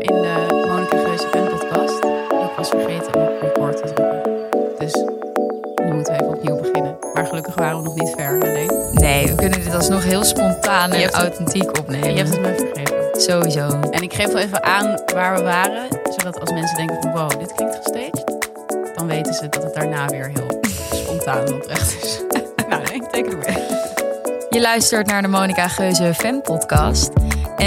in de Monica Geuze fan podcast. Ik was vergeten om op record te drukken. Dus nu moeten we even opnieuw beginnen. Maar gelukkig waren we nog niet ver alleen. Nee, we kunnen dit alsnog heel spontaan en het- authentiek opnemen. Je hebt het me vergeven. Sowieso. En ik geef wel even aan waar we waren. Zodat als mensen denken van wow, dit klinkt gestaged. Dan weten ze dat het daarna weer heel spontaan en oprecht is. nou nee, teken er weer. Je luistert naar de Monica Geuze fan podcast.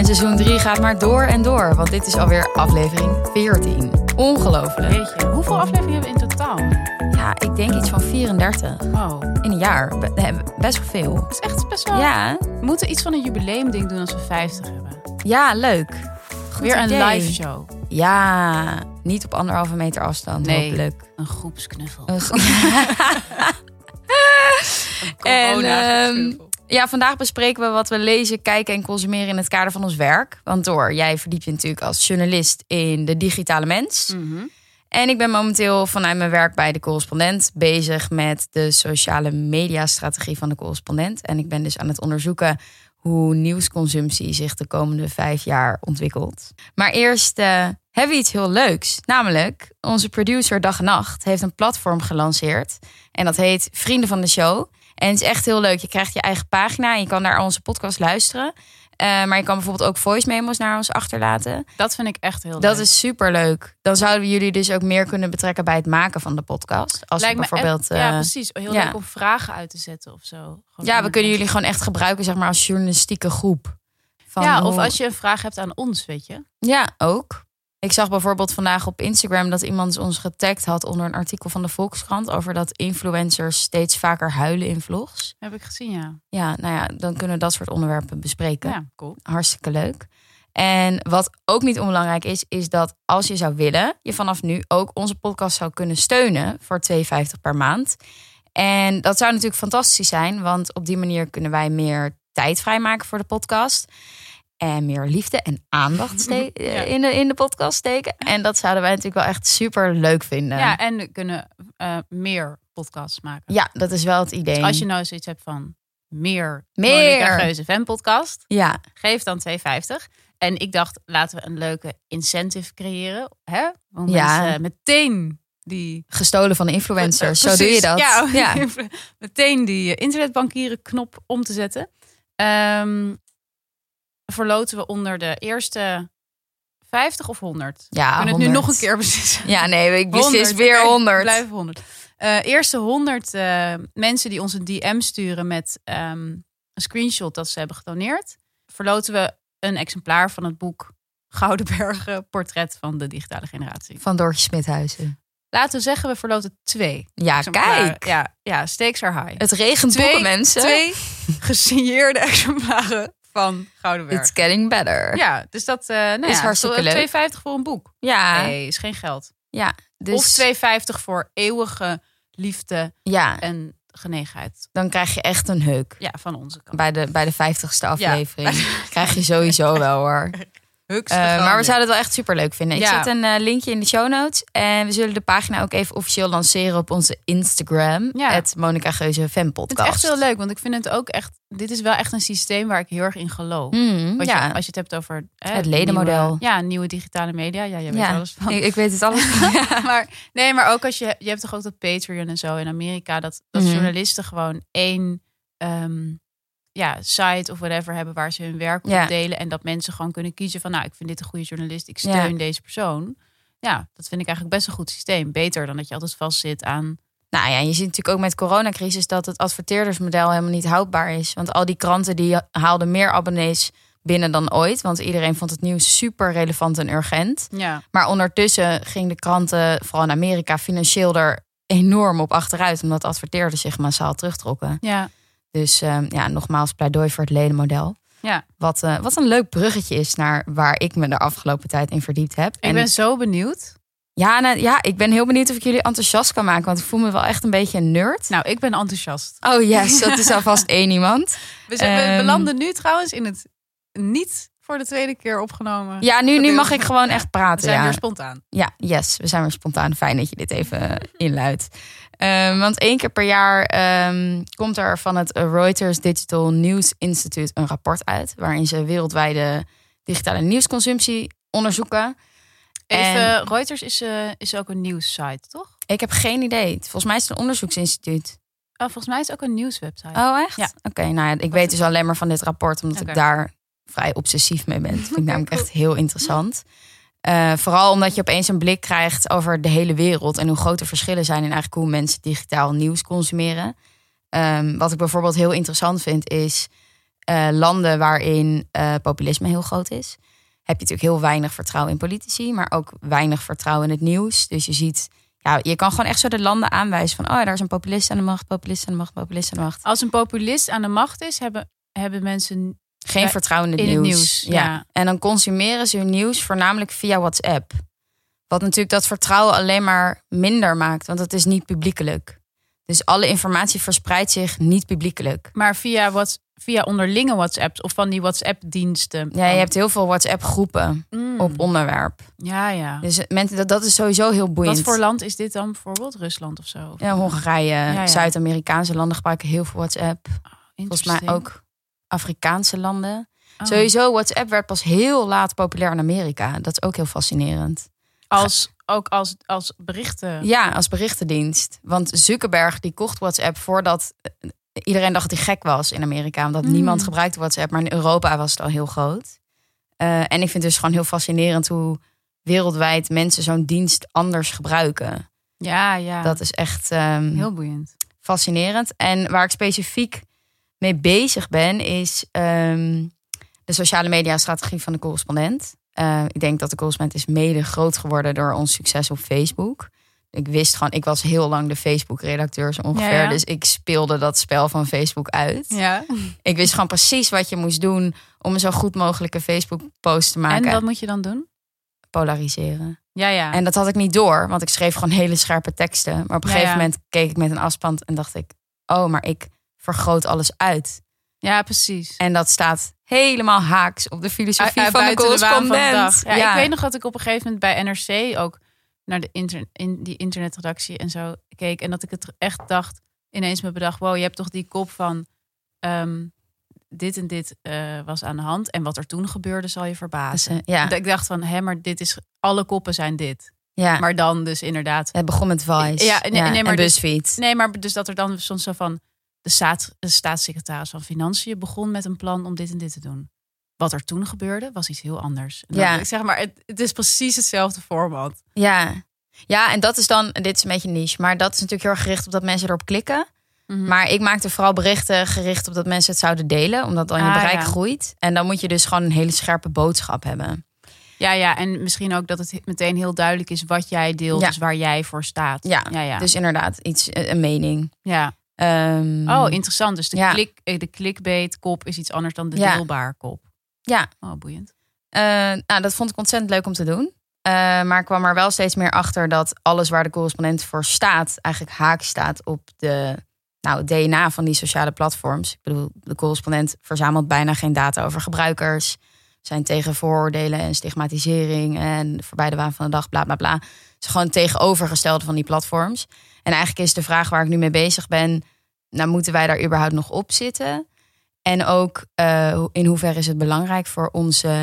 En seizoen 3 gaat maar door en door, want dit is alweer aflevering 14. Ongelooflijk. Weet je, hoeveel afleveringen hebben we in totaal? Ja, ik denk iets van 34 Oh, in een jaar. Best wel veel. dat is echt best wel... Ja, We moeten iets van een jubileumding doen als we 50 hebben. ja, leuk. Goed Weer een live show. Ja, niet op anderhalve meter afstand, Nee. hopelijk. Een groepsknuffel. Een Corona En. Ja, vandaag bespreken we wat we lezen, kijken en consumeren in het kader van ons werk. Want door, jij verdiept je natuurlijk als journalist in de digitale mens. Mhm. En ik ben momenteel vanuit mijn werk bij de correspondent bezig met de sociale mediastrategie van de correspondent. En ik ben dus aan het onderzoeken hoe nieuwsconsumptie zich de komende vijf jaar ontwikkelt. Maar eerst eh, hebben we iets heel leuks. Namelijk, onze producer Dag en Nacht heeft een platform gelanceerd. En dat heet Vrienden van de Show. En het is echt heel leuk. Je krijgt je eigen pagina en je kan naar onze podcast luisteren. Eh, maar je kan bijvoorbeeld ook voice memos naar ons achterlaten. Dat vind ik echt heel Dat leuk. is super leuk. Dan zouden we jullie dus ook meer kunnen betrekken bij het maken van de podcast. Als Lijkt we bijvoorbeeld. echt- ja, eh, precies. Heel ja. leuk om vragen uit te zetten of zo. Gewoon ja, we kunnen jullie gewoon echt gebruiken, zeg maar, als journalistieke groep. Van Ja, of als je een vraag hebt aan ons, weet je. Ja, ook. Ik zag bijvoorbeeld vandaag op Instagram dat iemand ons getagd had onder een artikel van de Volkskrant over dat influencers steeds vaker huilen in vlogs. Heb ik gezien, ja. Ja, nou ja, dan kunnen we dat soort onderwerpen bespreken. Ja, cool. Hartstikke leuk. En wat ook niet onbelangrijk is, is dat als je zou willen, je vanaf nu ook onze podcast zou kunnen steunen voor 2,50 per maand. En dat zou natuurlijk fantastisch zijn, want op die manier kunnen wij meer tijd vrijmaken voor de podcast. En meer liefde en aandacht ste- eh, Ja. in, de, in de podcast steken. En dat zouden wij natuurlijk wel echt super leuk vinden. Ja, en kunnen eh, meer podcasts maken. Ja, dat is wel het idee. Dus als je nou zoiets hebt van meer, Meer. Geuze fan podcast, Ja, geef dan 2,50. En ik dacht, laten we een leuke incentive creëren. Hè? Want Ja. mensen meteen die gestolen van de influencers. Zo doe je dat. Ja, ja. meteen die internetbankieren knop om te zetten. Ehm, verloten we onder de eerste 50 of 100? Ja, we kunnen het nu 100. nog een keer beslissen. Ja, nee, ik beslis 100, weer oké, 100. Blijven 100. Eh, eerste 100 eh, mensen die ons een DM sturen met ehm, een screenshot dat ze hebben gedoneerd, verloten we een exemplaar van het boek Gouden Bergen, portret van de digitale generatie. Van Doortje Smithuizen. Laten we zeggen, we verloten twee. Ja, kijk. Ja, ja, stakes are high. Het regent Twee- boeken, mensen. Twee gesigneerde exemplaren van Gouden Berg. It's getting better. Ja, dus dat eh nou Is ja, hartstikke leuk. 2,50 voor een boek. Ja, Nee, is geen geld. ja. Dus, Of 2,50 voor eeuwige liefde ja, en genegenheid. dan krijg je echt een heuk. Ja, van onze kant. Bij de, bij de 50ste aflevering. Krijg je sowieso wel hoor. Huks Eh, maar we zouden het wel echt super leuk vinden. Ik Ja. zet een eh, linkje in de show notes. En we zullen de pagina ook even officieel lanceren op onze Instagram. Ja. Het Monica Geuze fan podcast. het echt heel leuk, want ik vind het ook echt... Dit is wel echt een systeem waar ik heel erg in geloof. Mm, ja, je, als je het hebt over... Het ledenmodel. Nieuwe, ja, nieuwe digitale media. Ja, jij weet ja. alles van. Ik, ik weet het alles. maar nee, maar ook als je je hebt toch ook dat Patreon en zo in Amerika dat dat Mhm. journalisten gewoon één ehm, ja site of whatever hebben waar ze hun werk op Ja. delen en dat mensen gewoon kunnen kiezen van nou ik vind dit een goede journalist, ik Ja. steun deze persoon. Ja, dat vind ik eigenlijk best een goed systeem. Beter dan dat je altijd vastzit aan. Nou ja, je ziet natuurlijk ook met de coronacrisis dat het adverteerdersmodel helemaal niet houdbaar is. Want al die kranten die haalden meer abonnees binnen dan ooit. Want iedereen vond het nieuws super relevant en urgent. Ja, Maar ondertussen ging de kranten, vooral in Amerika, financieel er enorm op achteruit. Omdat adverteerders zich massaal terugtrokken. ja, Dus eh, ja, nogmaals pleidooi voor het ledenmodel. ja. Wat, eh, wat een leuk bruggetje is naar waar ik me de afgelopen tijd in verdiept heb. Ik ben zo benieuwd. ja, nou, ja, ik ben heel benieuwd of ik jullie enthousiast kan maken. Want ik voel me wel echt een beetje een nerd. Nou, ik ben enthousiast. Oh yes, dat is alvast één iemand. We, zijn, we Ehm. belanden nu trouwens in het niet voor de tweede keer opgenomen. Ja, nu, nu mag ik gewoon echt we praten. zijn ja. weer spontaan. ja, yes, we zijn weer spontaan. Fijn dat je dit even inluidt. Ehm, want één keer per jaar ehm, komt er van het Reuters Digital News Institute een rapport uit. Waarin ze wereldwijde digitale nieuwsconsumptie onderzoeken. Even, En- Reuters is, eh, is ook een nieuwssite, toch? Ik heb geen idee. Volgens mij is het een onderzoeksinstituut. Oh, volgens mij is het ook een nieuwswebsite. Oh, echt? Ja. Oké, nou ja, ik weet dus alleen maar van dit rapport, omdat ik daar vrij obsessief mee ben. Dat vind ik namelijk echt heel interessant. Eh, vooral omdat je opeens een blik krijgt over de hele wereld en hoe grote verschillen zijn in eigenlijk hoe mensen digitaal nieuws consumeren. Ehm, wat ik bijvoorbeeld heel interessant vind, is eh, landen waarin eh, populisme heel groot is. Heb je natuurlijk heel weinig vertrouwen in politici, maar ook weinig vertrouwen in het nieuws. Dus je ziet, ja, je kan gewoon echt zo de landen aanwijzen van, oh, daar is een populist aan de macht, populist aan de macht, populist aan de macht. Als een populist aan de macht is, hebben, hebben mensen... Geen Ja, vertrouwen in het in het nieuws. ja. ja. En dan consumeren ze hun nieuws voornamelijk via WhatsApp. Wat natuurlijk dat vertrouwen alleen maar minder maakt, want het is niet publiekelijk. Dus alle informatie verspreidt zich niet publiekelijk. Maar via, wat, via onderlinge WhatsApps of van die WhatsApp-diensten. Ja, je hebt heel veel WhatsApp-groepen Mm. op onderwerp. Ja, ja. Dus mensen, dat, dat is sowieso heel boeiend. Wat voor land is dit dan bijvoorbeeld? Rusland of zo? Ja, Hongarije, ja. Zuid-Amerikaanse landen gebruiken heel veel WhatsApp. Volgens mij ook Afrikaanse landen. Oh. Sowieso, WhatsApp werd pas heel laat populair in Amerika. Dat is ook heel fascinerend. Als, ook als, als berichten. Ja, als berichtendienst. Want Zuckerberg die kocht WhatsApp voordat eh, iedereen dacht dat hij gek was in Amerika. Omdat Mm. niemand gebruikte WhatsApp. Maar in Europa was het al heel groot. Eh, en ik vind het dus gewoon heel fascinerend hoe wereldwijd mensen zo'n dienst anders gebruiken. Ja, ja. Dat is echt ehm, heel boeiend. fascinerend. En waar ik specifiek mee bezig ben, is ehm, de sociale media strategie van de correspondent. Eh, ik denk dat de correspondent is mede groot geworden door ons succes op Facebook. Ik wist gewoon, ik was heel lang de Facebook-redacteur ongeveer. Ja, ja. Dus ik speelde dat spel van Facebook uit. Ja. Ik wist gewoon precies wat je moest doen om een zo goed mogelijke Facebook-post te maken. En wat moet je dan doen? Polariseren. Ja, ja. En dat had ik niet door, want ik schreef gewoon hele scherpe teksten. Maar op een gegeven moment keek ik met een afstand en dacht ik: oh, maar ik vergroot alles uit. ja, precies. En dat staat helemaal haaks op de filosofie Uit- van de de correspondent. dag. Ja, Ik weet nog dat ik op een gegeven moment bij NRC ook naar de inter in die internetredactie en zo keek. En dat ik het echt dacht, ineens me bedacht, wow, je hebt toch die kop van ehm, dit en dit eh, was aan de hand. En wat er toen gebeurde zal je Dus, verbazen. eh, ja, Dat Ik dacht van, hé, maar dit is, alle koppen zijn dit. ja. Maar dan dus inderdaad. het begon met Vice. Ja, nee, nee, maar en dus-. Nee, maar dus dat er dan soms zo van, de, staat, de staatssecretaris van Financiën begon met een plan om dit en dit te doen. Wat er toen gebeurde, was iets heel anders. En Ja. ik zeg maar, het, het is precies hetzelfde format. Ja. ja, en dat is dan, dit is een beetje niche, maar dat is natuurlijk heel erg gericht op dat mensen erop klikken. Mhm. Maar ik maakte vooral berichten gericht op dat mensen het zouden delen, omdat dan je Ah, bereik ja. groeit. En dan moet je dus gewoon een hele scherpe boodschap hebben. Ja, ja, en misschien ook dat het meteen heel duidelijk is wat jij deelt, Ja. dus waar jij voor staat. Ja, ja, ja. Dus inderdaad, iets, een mening. ja. Ehm, Oh, interessant. Dus de, Ja. klik, eh, de clickbait kop is iets anders dan de Ja. deelbaar kop. Ja. Oh, boeiend. Eh, nou, dat vond ik ontzettend leuk om te doen. Eh, maar ik kwam er wel steeds meer achter dat alles waar de correspondent voor staat, eigenlijk haak staat op de nou, DNA van die sociale platforms. Ik bedoel, de correspondent verzamelt bijna geen data over gebruikers. Zijn tegen vooroordelen en stigmatisering en voorbij de waan van de dag, bla bla bla. Het is gewoon tegenovergestelde van die platforms. En eigenlijk is de vraag waar ik nu mee bezig ben, nou moeten wij daar überhaupt nog op zitten? En ook eh, in hoeverre is het belangrijk voor onze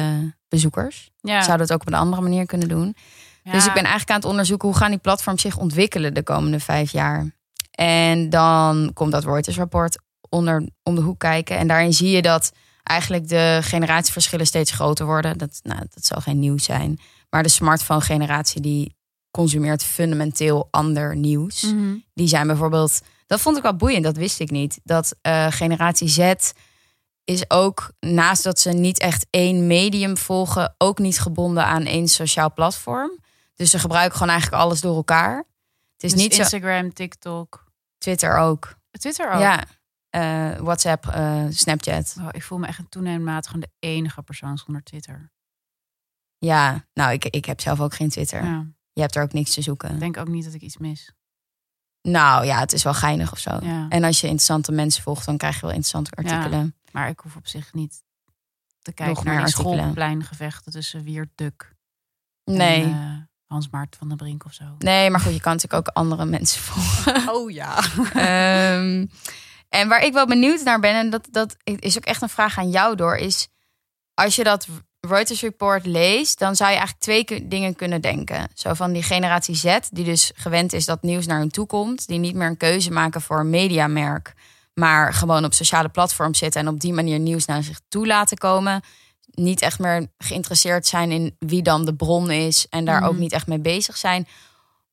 bezoekers? Ja. Zouden we het ook op een andere manier kunnen doen? Ja. Dus ik ben eigenlijk aan het onderzoeken hoe gaan die platforms zich ontwikkelen de komende vijf jaar. En dan komt dat Reuters-rapport onder om de hoek kijken. En daarin zie je dat eigenlijk de generatieverschillen steeds groter worden. Dat, nou, dat zal geen nieuws zijn. Maar de smartphone-generatie die consumeert fundamenteel ander nieuws. Mhm. Die zijn bijvoorbeeld, dat vond ik wel boeiend, dat wist ik niet. Dat eh, generatie Z is ook, naast dat ze niet echt één medium volgen, ook niet gebonden aan één sociaal platform. Dus ze gebruiken gewoon eigenlijk alles door elkaar. Het is Dus niet zo. Instagram, TikTok, Twitter ook. Twitter ook. Ja. Eh, WhatsApp, eh, Snapchat. Oh, ik voel me echt een toenemend mate gewoon de enige persoon zonder Twitter. Ja, nou, ik, ik heb zelf ook geen Twitter. Ja. Je hebt er ook niks te Ik zoeken. denk ook niet dat ik iets mis. Nou ja, het is wel geinig of zo. Ja. En als je interessante mensen volgt, dan krijg je wel interessante artikelen. Maar ik hoef op zich niet te kijken Nog naar meer die schoolpleingevechten tussen Wiert Duk Nee. en eh, Hans Maart van der Brink of zo. Nee, maar goed, je kan natuurlijk ook andere mensen volgen. Oh ja. Ehm, en waar ik wel benieuwd naar ben, en dat, dat is ook echt een vraag aan jou door, is als je dat Reuters Report lees, dan zou je eigenlijk twee dingen kunnen denken. Zo van die generatie Z, die dus gewend is dat nieuws naar hun toe komt, die niet meer een keuze maken voor een mediamerk, maar gewoon op sociale platforms zitten en op die manier nieuws naar zich toe laten komen. Niet echt meer geïnteresseerd zijn in wie dan de bron is en daar Mhm. ook niet echt mee bezig zijn.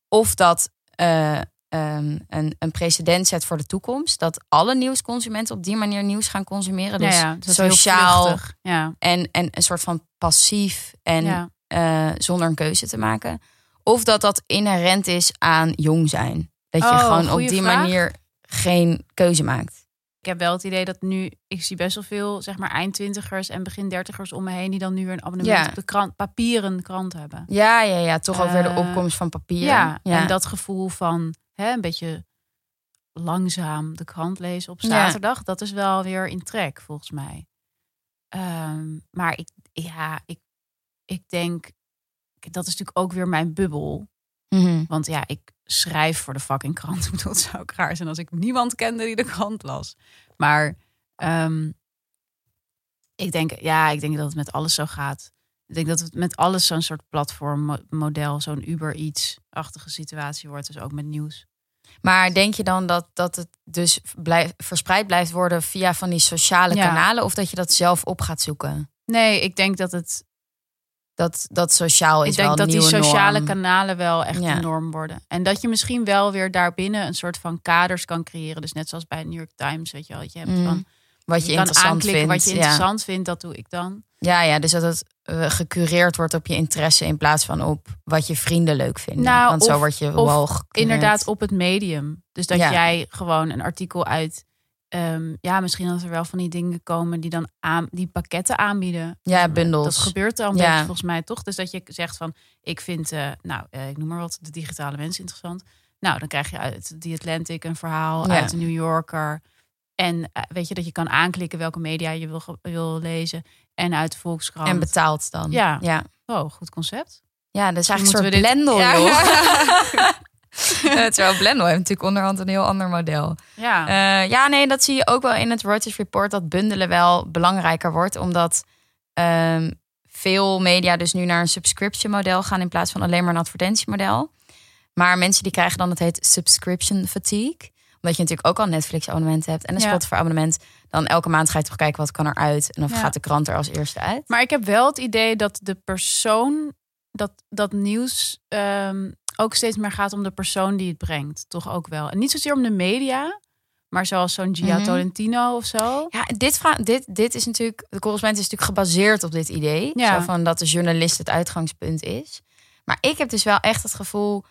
Of dat eh, ehm, een, een precedent zet voor de toekomst. Dat alle nieuwsconsumenten op die manier nieuws gaan consumeren. Dus ja, ja, sociaal. Ja, en, en een soort van passief en eh, zonder een keuze te maken. Of dat dat inherent is aan jong zijn. Dat je Oh, gewoon op die vraag. manier geen keuze maakt. Ik heb wel het idee dat nu, ik zie best wel veel, zeg maar, eindtwintigers en begin dertigers om me heen die dan nu weer een abonnement Ja. op de krant, papieren krant hebben. Ja, ja, ja. Toch over de Eh, opkomst van papier. Ja, en dat gevoel van hè, een beetje langzaam de krant lezen op Ja. zaterdag, dat is wel weer in trek volgens mij. Ehm, maar ik, ja, ik, ik denk, dat is natuurlijk ook weer mijn bubbel. Mhm. Want ja, ik schrijf voor de fucking krant. Ik bedoel, het zou ook raar zijn als ik niemand kende die de krant las. Maar ehm, ik denk, ja, ik denk dat het met alles zo gaat. Ik denk dat het met alles zo'n soort platformmodel, zo'n Uber iets-achtige situatie wordt. Dus ook met nieuws. Maar denk je dan dat, dat het dus blijf, verspreid blijft worden via van die sociale Ja. kanalen? Of dat je dat zelf op gaat zoeken? Nee, ik denk dat het. Dat, dat sociaal is Ik denk wel dat die sociale norm. kanalen wel echt Ja. de norm worden. En dat je misschien wel weer daarbinnen een soort van kaders kan creëren. Dus net zoals bij New York Times, weet je wel. Je hebt Mm. van Wat je, interessant aanklikken vindt. wat je interessant vindt, dat doe ik dan. Ja. ja, dus dat het eh, gecureerd wordt op je interesse in plaats van op wat je vrienden leuk vinden. Nou, Want zo of- word je wel. Inderdaad, op het medium. Dus dat Ja. jij gewoon een artikel uit. ehm, ja, misschien dat er wel van die dingen komen die dan aan, die pakketten aanbieden. Ja, bundels. Dat gebeurt Ja. beetje volgens mij toch. Dus dat je zegt van, ik vind, eh, nou, eh, ik noem maar wat, de digitale mens interessant. Nou, dan krijg je uit The Atlantic een verhaal, Ja. uit de New Yorker. En eh, weet je dat je kan aanklikken welke media je wil, wil lezen. En uit de Volkskrant. En betaald dan. Ja. ja. Oh, goed concept. Ja, dat is eigenlijk Moeten een soort we dit- Blendel, Ja. joh. Eh, Terwijl Blendel heeft natuurlijk onderhand een heel ander model. Ja. Eh, ja, nee, dat zie je ook wel in het Reuters Report. Dat bundelen wel belangrijker wordt. Omdat ehm, veel media dus nu naar een subscription model gaan... in plaats van alleen maar een advertentiemodel. Maar mensen die krijgen dan, het heet subscription fatigue. Omdat je natuurlijk ook al een Netflix abonnement hebt... en een Ja. Spotify abonnement. Dan elke maand ga je toch kijken wat kan eruit. En dan Ja. gaat de krant er als eerste uit. Maar ik heb wel het idee dat de persoon, dat, dat nieuws ehm, ook steeds meer gaat om de persoon die het brengt. Toch ook wel. En niet zozeer om de media, maar zoals zo'n Gia Mhm. Tolentino of zo. Ja, dit, dit, dit is natuurlijk, de correspondent is natuurlijk gebaseerd op dit idee. Ja. Zo van dat de journalist het uitgangspunt is. Maar ik heb dus wel echt het gevoel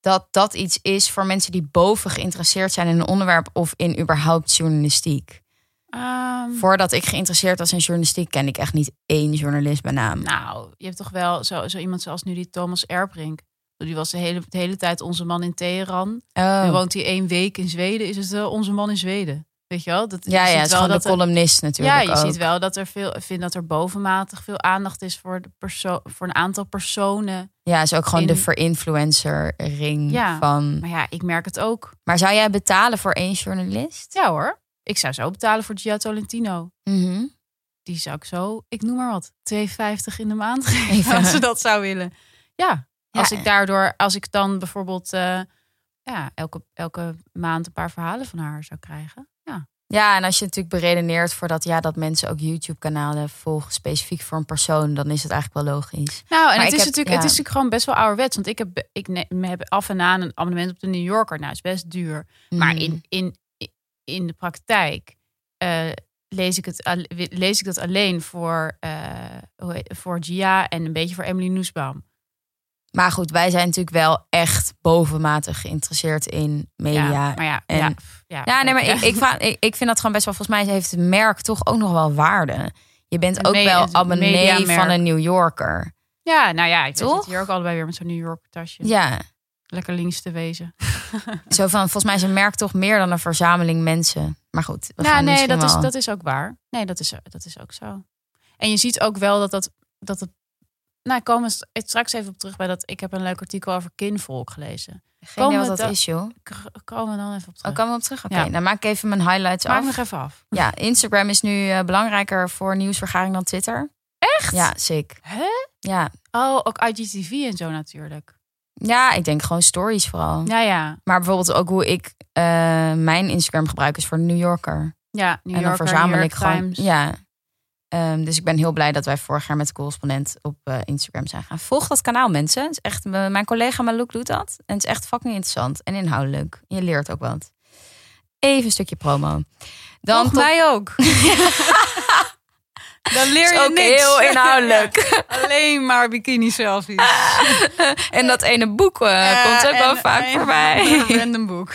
dat dat iets is voor mensen die boven geïnteresseerd zijn in een onderwerp of in überhaupt journalistiek. Ehm, Voordat ik geïnteresseerd was in journalistiek, ken ik echt niet één journalist bij naam. nou, je hebt toch wel zo, zo iemand zoals nu die Thomas Erbrink. Die was de hele, de hele tijd onze man in Teheran. Nu Oh. woont hij één week in Zweden. Is het wel onze man in Zweden? Weet je wel? Dat, je Ja, ja, ziet het is wel gewoon dat de columnist natuurlijk Ja, je ook. ziet wel dat er veel, ik vind dat er bovenmatig veel aandacht is voor, de perso voor een aantal personen. Ja, is ook gewoon de in- verinfluencer ring Ja. van. Maar ja, ik merk het ook. Maar zou jij betalen voor één journalist? Ja hoor, ik zou zo betalen voor Gia Tolentino. Mhm. Die zou ik zo, ik noem maar wat, 2,50 in de maand geven Even. als ze dat zou willen. Ja, als Ja. ik daardoor, als ik dan bijvoorbeeld eh, ja, elke, elke maand een paar verhalen van haar zou krijgen. Ja, en als je natuurlijk beredeneert voor dat, ja, dat mensen ook YouTube-kanalen volgen specifiek voor een persoon, dan is het eigenlijk wel logisch. Nou, en Maar het is, heb- natuurlijk, ja. het is natuurlijk gewoon best wel ouderwets. Want ik heb, ik ne- heb af en aan een abonnement op de New Yorker. Nou, is best duur. Maar Mm. in, in, in de praktijk eh, lees, ik het, lees ik dat alleen voor, eh, voor Gia en een beetje voor Emily Noesbaum. Maar goed, wij zijn natuurlijk wel echt bovenmatig geïnteresseerd in media. Ja, maar ja, en- ja, ja, Ja, nee, maar ja. ik, ik, vraag- ik, ik vind dat gewoon best wel, volgens mij heeft het merk toch ook nog wel waarde. Je bent ook wel abonnee van een New Yorker. Ja, nou ja, ik zit hier ook allebei weer met zo'n New York tasje. Ja, Lekker links te wezen. zo van, volgens mij is een merk toch meer dan een verzameling mensen. Maar goed, we Nou, gaan nee, dat is, dat is ook waar. Nee, dat is, dat is ook zo. En je ziet ook wel dat, dat, dat het... Nou, ik kom st- straks even op terug bij dat... Ik heb een leuk artikel over kinvolk gelezen. Geen idee komen wat dat da- is, joh. Komen we dan even op terug. Oh, komen we op terug? Oké, Ja. dan maak ik even mijn highlights Maak af. nog even af. Ja, Instagram is nu eh, belangrijker voor nieuwsvergaring dan Twitter. Echt? Ja, sick. Hè? Ja. Oh, ook IGTV en zo natuurlijk. ja, ik denk gewoon stories vooral. Ja, ja. Maar bijvoorbeeld ook hoe ik eh, mijn Instagram gebruik is voor de New Yorker. Ja, New en dan Yorker, verzamel ik gewoon. Times. Ja. Ehm, dus ik ben heel blij dat wij vorig jaar met de correspondent op eh, Instagram zijn gaan. Volg dat kanaal, mensen. Het is echt, eh, mijn collega Malouk doet dat. En het is echt fucking interessant en inhoudelijk. Je leert ook wat. Even een stukje promo. Dan tot- mij ook. Dan leer je ook niks. heel inhoudelijk. Alleen maar bikini selfies. En dat ene boek eh, komt ook wel vaak voorbij. Een random boek.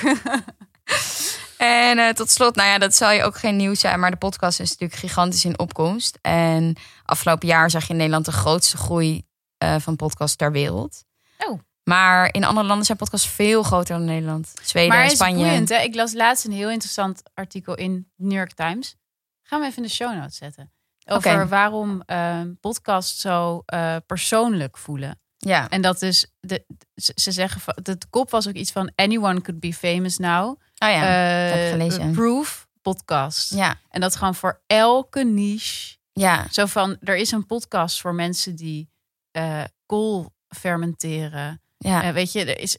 En eh, tot slot, nou ja, dat zal je ook geen nieuws zijn, maar de podcast is natuurlijk gigantisch in opkomst. En afgelopen jaar zag je in Nederland de grootste groei eh, van podcasts ter wereld. Oh. Maar in andere landen zijn podcasts veel groter dan Nederland. Zweden Maar en Spanje. boeiend, hè? Ik las laatst een heel interessant artikel in New York Times. Gaan we even in de show notes zetten. Over waarom eh, podcasts zo eh, persoonlijk voelen. Ja, En dat is, de, ze ze zeggen, de kop was ook iets van anyone could be famous now. Oh ja. Eh, heb ik gelezen. Proof podcast. ja, En dat gewoon voor elke niche. ja, Zo van, er is een podcast voor mensen die eh kool fermenteren. ja. Eh, weet je, er is,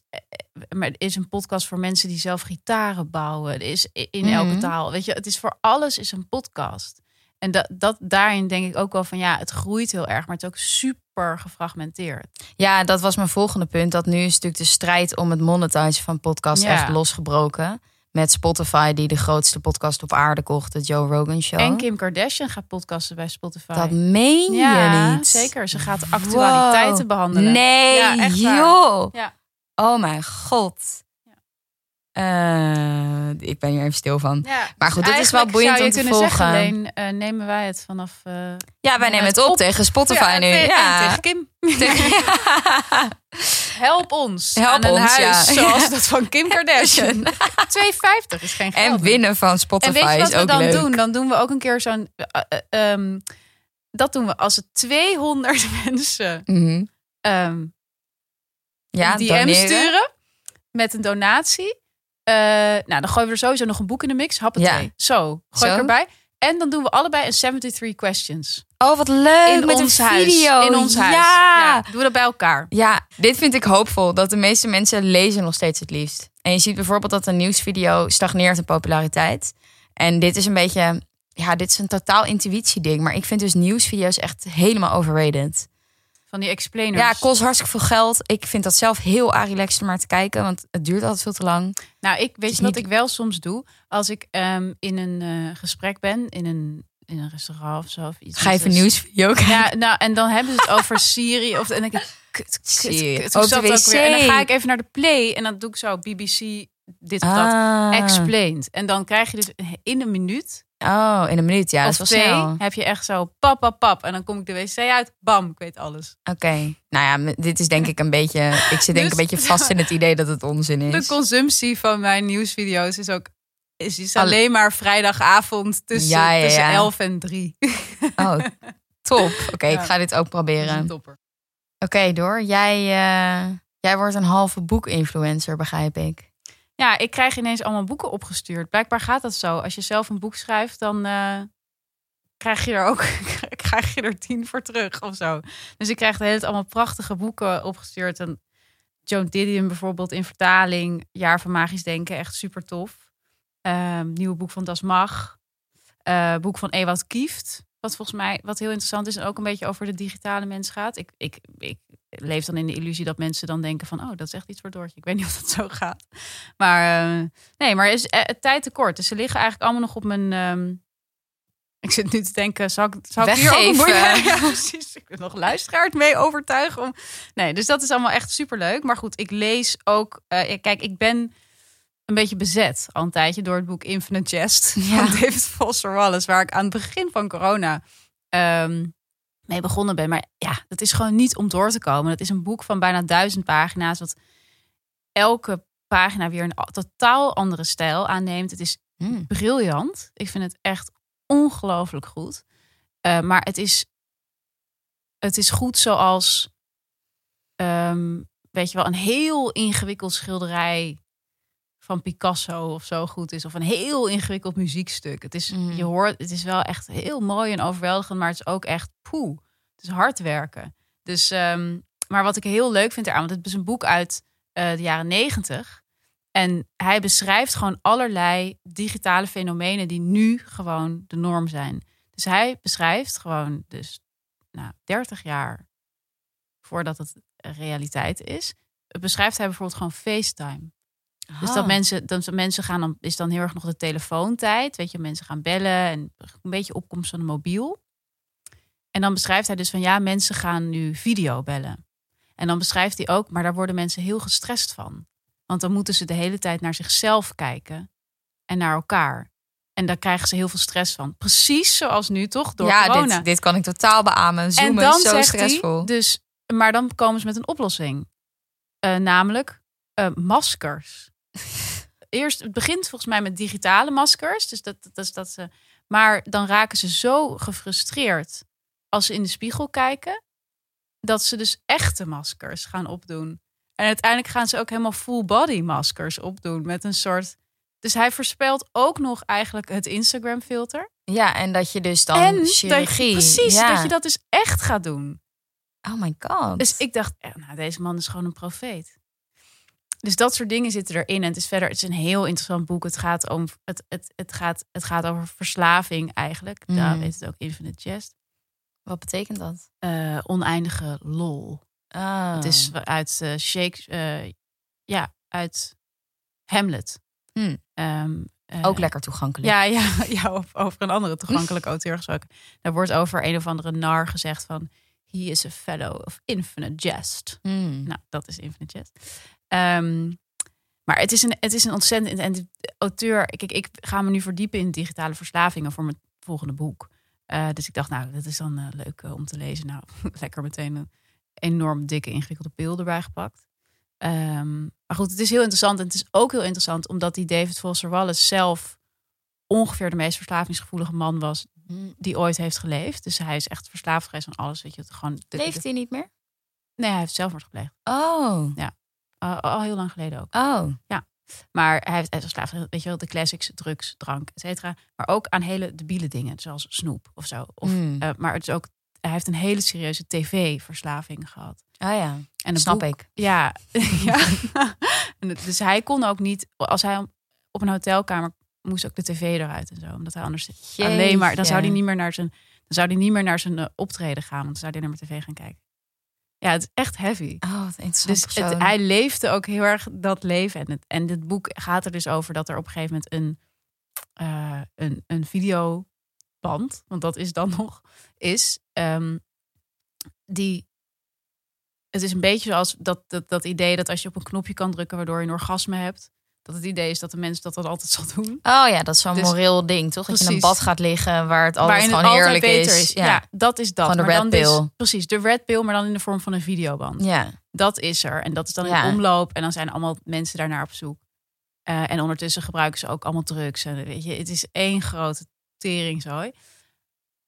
maar er is een podcast voor mensen die zelf gitaren bouwen. Er is in elke Mhm. taal. Weet je, het is voor alles is een podcast. En dat, dat daarin denk ik ook wel van ja, het groeit heel erg, maar het is ook super gefragmenteerd. ja, dat was mijn volgende punt. Dat nu is natuurlijk de strijd om het monetizen van podcasts Ja. echt losgebroken. Met Spotify, die de grootste podcast op aarde kocht, de Joe Rogan Show. En Kim Kardashian gaat podcasten bij Spotify. Dat meen ja, je niet. zeker. Ze gaat actualiteiten Wow. behandelen. Nee, Ja, echt joh. Ja. Oh mijn god. Eh, ik ben hier even stil van. Ja, Maar goed, dus dit is wel boeiend zou om te kunnen Zeggen, volgen. alleen eh, nemen wij het vanaf. eh, Ja, wij nemen het op, tegen Spotify nu. tegen- Ja. tegen Kim. Tegen- Help ons. Help aan een ons, huis, zoals dat van Kim Kardashian. 2,50 is geen geld. en winnen van En Spotify weet je wat is we ook dan leuk. doen? Dan doen we ook een keer zo'n. eh, eh, ehm, dat doen we als het 200 mensen Mhm. ehm Ja, DM doneren. sturen met een donatie. Eh, nou, dan gooien we er sowieso nog een boek in de mix. Happatee. Ja. Zo, gooi ik erbij. En dan doen we allebei een 73 questions. Oh, wat leuk. in met ons een huis. video. In ons huis. Ja. doen we dat bij elkaar. Ja, dit vind ik hoopvol. Dat de meeste mensen lezen nog steeds het liefst. En je ziet bijvoorbeeld dat een nieuwsvideo stagneert in populariteit. En dit is een beetje... Ja, dit is een totaal intuïtieding. Maar ik vind dus nieuwsvideo's echt helemaal overrated. Van die explainers. Ja, kost hartstikke veel geld. Ik vind dat zelf heel relaxed om maar te kijken. Want het duurt altijd veel te lang. Nou, ik weet je wat niet- ik wel soms doe? Als ik ehm, in een eh, gesprek ben, in een, in een restaurant of zo. Of iets Ga even Dus- nieuwsvideo kijken. Ja, nou, en dan hebben ze het over Siri. Of, en dan denk ik, kut, kut, kut. Dat ook weer? En dan ga ik even naar de play en dan doe ik zo BBC, dit of dat, Ah. explained. En dan krijg je dus in een minuut Oh, in een minuut. Ja, dat of is wel twee snel. heb je echt zo pap, pap, pap. En dan kom ik de wc uit, bam, ik weet alles. Oké. Nou ja, dit is denk ik een beetje... Ik zit denk ik Dus- een beetje vast in het idee dat het onzin De is. consumptie van mijn nieuwsvideo's is ook is, is Alle- alleen maar vrijdagavond tussen, Ja, ja, tussen ja. 11 en 3. Oh, top. Oké, ik ga dit ook Dat proberen. topper. Oké, door. Jij, eh, jij wordt een halve boek-influencer, begrijp ik. Ja, ik krijg ineens allemaal boeken opgestuurd. Blijkbaar gaat dat zo. Als je zelf een boek schrijft, dan eh, krijg je er ook krijg je er tien voor terug of zo. Dus ik krijg de hele allemaal prachtige boeken opgestuurd. En Joan Didion bijvoorbeeld in vertaling. Jaar van Magisch Denken, echt super tof. Ehm, nieuwe boek van Das Mag. Eh, boek van Ewout Kieft. Wat volgens mij wat heel interessant is en ook een beetje over de digitale mens gaat. Ik, ik, ik leef dan in de illusie dat mensen dan denken van... oh, dat is echt iets voor Doortje. Ik weet niet of dat zo gaat. Maar eh, nee, maar is eh, tijd tekort. Dus ze liggen eigenlijk allemaal nog op mijn... ehm, ik zit nu te denken, zou ik, zou ik hier ook een Ja, precies. Ik wil nog luisteraars mee overtuigen. Om... Nee, dus dat is allemaal echt superleuk. Maar goed, ik lees ook... eh, kijk, ik ben een beetje bezet al een tijdje door het boek Infinite Jest Ja. van David Foster Wallace, waar ik aan het begin van corona ehm, mee begonnen ben. Maar ja, dat is gewoon niet om door te komen. Het is een boek van bijna duizend pagina's, wat elke pagina weer een totaal andere stijl aanneemt. Het is Hmm. briljant. Ik vind het echt ongelooflijk goed. Eh, maar het is, het is goed zoals, ehm, weet je wel, een heel ingewikkeld schilderij van Picasso of zo goed is. Of een heel ingewikkeld muziekstuk. Het is, Mhm. je hoort, het is wel echt heel mooi en overweldigend, maar het is ook echt poeh. Dus hard werken. Dus, ehm, maar wat ik heel leuk vind eraan, want het is een boek uit eh, de jaren negentig. En hij beschrijft gewoon allerlei digitale fenomenen die nu gewoon de norm zijn. Dus hij beschrijft gewoon dus nou, 30 jaar voordat het realiteit is, beschrijft hij bijvoorbeeld gewoon FaceTime. Dus dat Ah. mensen, dat mensen gaan dan, is dan heel erg nog de telefoontijd. Weet je, mensen gaan bellen en een beetje opkomst van de mobiel. En dan beschrijft hij dus van ja, mensen gaan nu video bellen. En dan beschrijft hij ook, maar daar worden mensen heel gestrest van. Want dan moeten ze de hele tijd naar zichzelf kijken en naar elkaar. En daar krijgen ze heel veel stress van. Precies zoals nu toch, door ja, corona. dit, dit kan ik totaal beamen. Zoomen en dan zo zegt stressvol. hij, dus, maar dan komen ze met een oplossing. Eh, namelijk eh, maskers. Eerst, het begint volgens mij met digitale maskers. Dus dat, dat, is dat ze, maar dan raken ze zo gefrustreerd als ze in de spiegel kijken, dat ze dus echte maskers gaan opdoen. En uiteindelijk gaan ze ook helemaal full body maskers opdoen met een soort. Dus hij voorspelt ook nog eigenlijk het Instagram filter. Ja, en dat je dus dan en dat chirurgie... je, precies, ja. dat je dat dus echt gaat doen. Oh my god. Dus ik dacht, eh, nou, deze man is gewoon een profeet. Dus dat soort dingen zitten erin. En het is verder, het is een heel interessant boek. Het gaat, om, het, het, het gaat, het gaat over verslaving eigenlijk. Mm. Daar weet het ook Infinite Jest. Wat betekent dat? Eh, oneindige lol. Oh. Het is uit eh Shakespeare, ja, uit Hamlet. Hmm. Ehm, eh, ook lekker toegankelijk. Ja, ja, ja over- over een andere toegankelijke auteur gesproken. Daar wordt over een of andere nar gezegd van... He is a fellow of infinite jest. Hmm. Nou, dat is Infinite Jest. Ehm, maar het is een, het is een ontzettend... En de auteur... Kijk, ik ga me nu verdiepen in digitale verslavingen voor mijn volgende boek. Eh, dus ik dacht, nou, dat is dan eh, leuk eh, om te lezen. Nou, lekker meteen een enorm dikke, ingewikkelde pil erbij gepakt. Ehm, maar goed, het is heel interessant. En het is ook heel interessant omdat die David Foster Wallace zelf ongeveer de meest verslavingsgevoelige man was die ooit heeft geleefd. Dus hij is echt verslaafd geweest aan alles. Weet je, het gewoon. de- Leeft hij niet meer? Nee, hij heeft zelfmoord gepleegd. Oh. Al, al heel lang geleden ook. Oh. Maar hij heeft verslaafd, weet je wel, de classics, drugs, drank, et cetera. Maar ook aan hele debiele dingen, zoals snoep of zo. Of, Hmm. eh, maar het is ook, hij heeft een hele serieuze tv-verslaving gehad. Ah ja, En snap boek- ik. Ja, ja. En het- dus hij kon ook niet, als hij op een hotelkamer moest ook de tv eruit en zo, omdat hij anders alleen maar, dan zou hij niet meer naar zijn, dan zou hij niet meer naar zijn eh, optreden gaan, want dan zou hij naar mijn tv gaan kijken. Ja, het is echt heavy. Oh, Dus het, hij leefde ook heel erg dat leven. En, het, en dit boek gaat er dus over dat er op een gegeven moment een, eh, een, een videoband, want dat is dan nog, is ehm, die. Het is een beetje zoals dat, dat, dat idee dat als je op een knopje kan drukken waardoor je een orgasme hebt. Dat het idee is dat de mens dat dat altijd zal doen. Oh ja, dat is zo'n Dus- moreel ding, toch? Dat je in een Precies. bad gaat liggen waar het altijd Waarin gewoon heerlijk beter is. Ja. dat is dat. Gewoon de Maar red dan dus- pill. precies, de red pill, maar dan in de vorm van een videoband. ja. Dat is er. En dat is dan Ja. in omloop. En dan zijn allemaal mensen daarnaar op zoek. Eh, en ondertussen gebruiken ze ook allemaal drugs. En weet je, het is één grote teringzooi.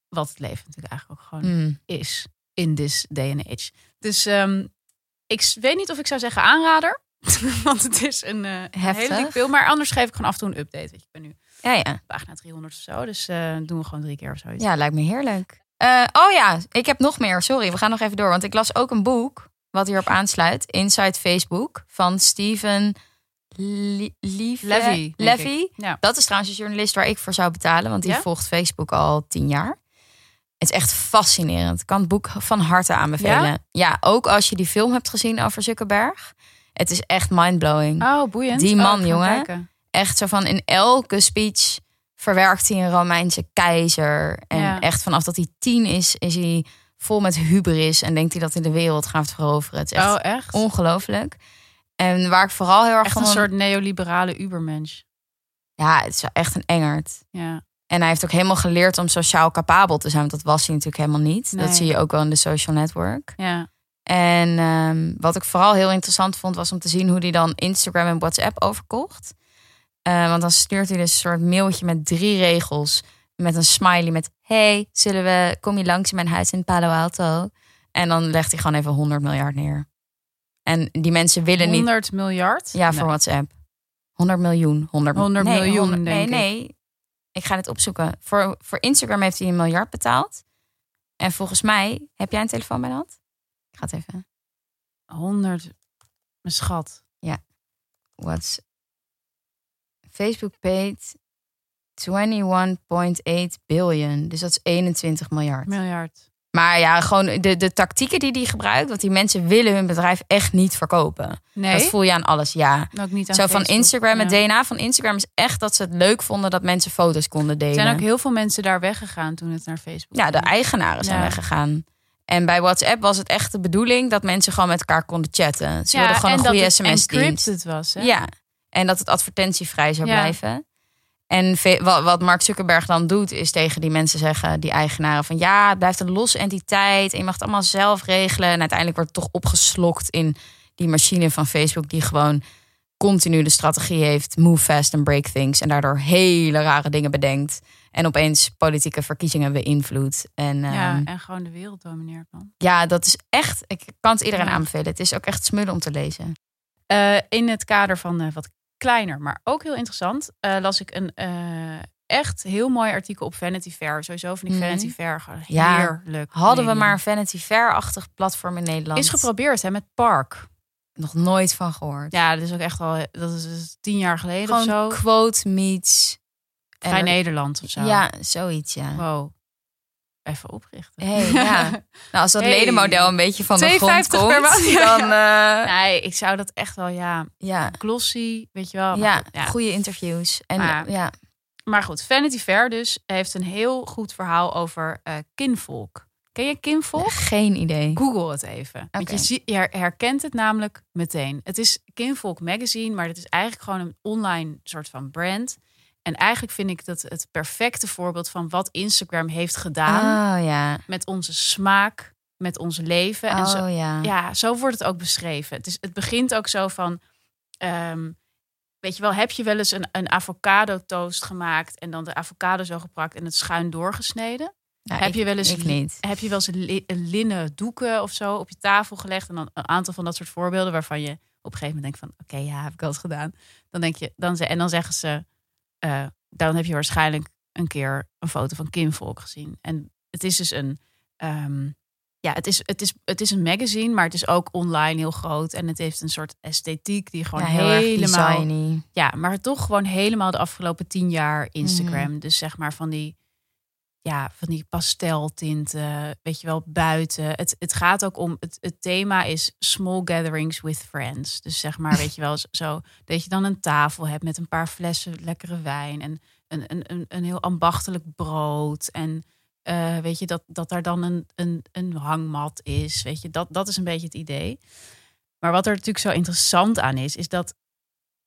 Wat het leven natuurlijk eigenlijk ook gewoon Hmm. is. In this day and age. Dus ehm, ik weet niet of ik zou zeggen aanrader. Want het is een Heftig. hele dik. Maar anders geef ik gewoon af en toe een update. Weet je, ik ben nu ja, ja. pagina 300 of zo. Dus eh, doen we gewoon drie keer of zoiets. Ja, lijkt me heerlijk. Eh, oh ja, ik heb nog meer. Sorry, we gaan nog even door. Want ik las ook een boek wat hierop aansluit. Inside Facebook van Steven Le- Levy. Levy. Ja. Dat is trouwens een journalist waar ik voor zou betalen. Want die Ja? volgt Facebook al tien jaar. Het is echt fascinerend. Ik kan het boek van harte aanbevelen. Ja? ook als je die film hebt gezien over Zuckerberg. Het is echt mindblowing. Oh, boeiend. Die Oh, man, jongen. kijken. Echt zo van in elke speech verwerkt hij een Romeinse keizer. En Ja. echt vanaf dat hij tien is, is hij vol met hubris. En denkt hij dat hij de wereld gaat veroveren. Het is echt Oh, echt? ongelooflijk. En waar ik vooral heel erg Echt van... een soort neoliberale ubermensch. Ja, het is echt een engert. Ja. En hij heeft ook helemaal geleerd om sociaal capabel te zijn. Want dat was hij natuurlijk helemaal niet. Nee. Dat zie je ook wel in de social network. Ja. En ehm, wat ik vooral heel interessant vond, was om te zien hoe hij dan Instagram en WhatsApp overkocht. Eh, want dan stuurt hij dus een soort mailtje met drie regels. Met een smiley met: Hey, zullen we, kom je langs in mijn huis in Palo Alto? En dan legt hij gewoon even 100 miljard neer. En die mensen willen niet. 100 miljard? Ja, voor Nee. WhatsApp. 100 miljoen. 100, 100 nee, miljoen, 100 denk nee, ik. nee. Ik ga het opzoeken. Voor, voor Instagram heeft hij een miljard betaald. En volgens mij, heb jij een telefoon bij de hand? Ik ga het even. 100, mijn schat. What's Facebook paid 21,8 billion. Dus dat is 21 miljard. Miljard. Maar ja, gewoon de, de tactieken die die gebruikt. Want die mensen willen hun bedrijf echt niet verkopen. Nee, Dat voel je aan alles, ja. ook niet aan Zo van Facebook. Instagram, het Ja. DNA van Instagram is echt dat ze het leuk vonden dat mensen foto's konden Er delen. zijn ook heel veel mensen daar weggegaan toen het naar Facebook Ja, de eigenaren zijn Ja. weggegaan. En bij WhatsApp was het echt de bedoeling dat mensen gewoon met elkaar konden chatten. Ze wilden gewoon en een dat goede het sms-dienst. encrypted was. Hè? Ja, en dat het advertentievrij zou Ja. blijven. En wat Mark Zuckerberg dan doet, is tegen die mensen zeggen, die eigenaren, van ja, het blijft een losse entiteit en je mag het allemaal zelf regelen. En uiteindelijk wordt het toch opgeslokt in die machine van Facebook, die gewoon continu de strategie heeft: move fast and break things. En daardoor hele rare dingen bedenkt. En opeens politieke verkiezingen beïnvloedt. En Ja, ja, en gewoon de wereld domineert man. ja, dat is echt, ik kan het iedereen Ja. aanbevelen. Het is ook echt smullen om te lezen. Eh, in het kader van eh, wat kleiner, maar ook heel interessant, eh, las ik een echt heel mooi artikel op Vanity Fair. Sowieso vind ik Mhm. Vanity Fair gewoon Ja, heerlijk. Hadden we maar een Vanity Fair-achtig platform in Nederland. Is geprobeerd hè, met Park. Nog nooit van gehoord. Ja, dat is ook echt al, dat is dus tien jaar geleden Gewoon of zo. quote meets. Vrij er- Nederland of zo. Ja, zoiets, ja. Wow. Even oprichten. Hey, ja. Nou, als dat Hey. ledenmodel een beetje van de grond 2,50 komt, per maand. Ja, dan eh, Nee, ik zou dat echt wel, ja, ja, glossy, weet je wel. Ja, goed, ja. goede interviews. En Maar- ja, Maar goed, Vanity Fair dus heeft een heel goed verhaal over eh, kinvolk. Ken je kinvolk? geen idee. Google het even. Want je, zie- je her- herkent het namelijk meteen. Het is Kinvolk Magazine, maar het is eigenlijk gewoon een online soort van brand. En eigenlijk vind ik dat het perfecte voorbeeld van wat Instagram heeft gedaan Oh ja. met onze smaak, met ons leven. En zo, Oh ja. ja, zo wordt het ook beschreven. Het, is, het begint ook zo van. ehm, weet je wel, heb je wel eens een, een avocado toast gemaakt en dan de avocado zo gepakt en het schuin doorgesneden? Heb ik- je wel eens niet. heb je wel eens een, li- linnen doeken of zo op je tafel gelegd en dan een aantal van dat soort voorbeelden waarvan je op een gegeven moment denkt van oké ja heb ik al eens gedaan dan denk je dan ze en dan zeggen ze eh, dan heb je waarschijnlijk een keer een foto van Kim Volk gezien en het is dus een ehm, ja het is het is het is een magazine maar het is ook online heel groot en het heeft een soort esthetiek die gewoon Ja, heel helemaal ja, maar toch gewoon helemaal de afgelopen tien jaar Instagram. Mhm. Dus zeg maar van die, ja, van die pasteltinten, weet je wel, buiten. Het, het gaat ook om, het, het thema is small gatherings with friends. Dus zeg maar, weet je wel, zo dat je dan een tafel hebt met een paar flessen lekkere wijn en een, een, een, een heel ambachtelijk brood. En eh, weet je, dat, dat daar dan een, een, een hangmat is. Weet je, dat, dat is een beetje het idee. Maar wat er natuurlijk zo interessant aan is, is dat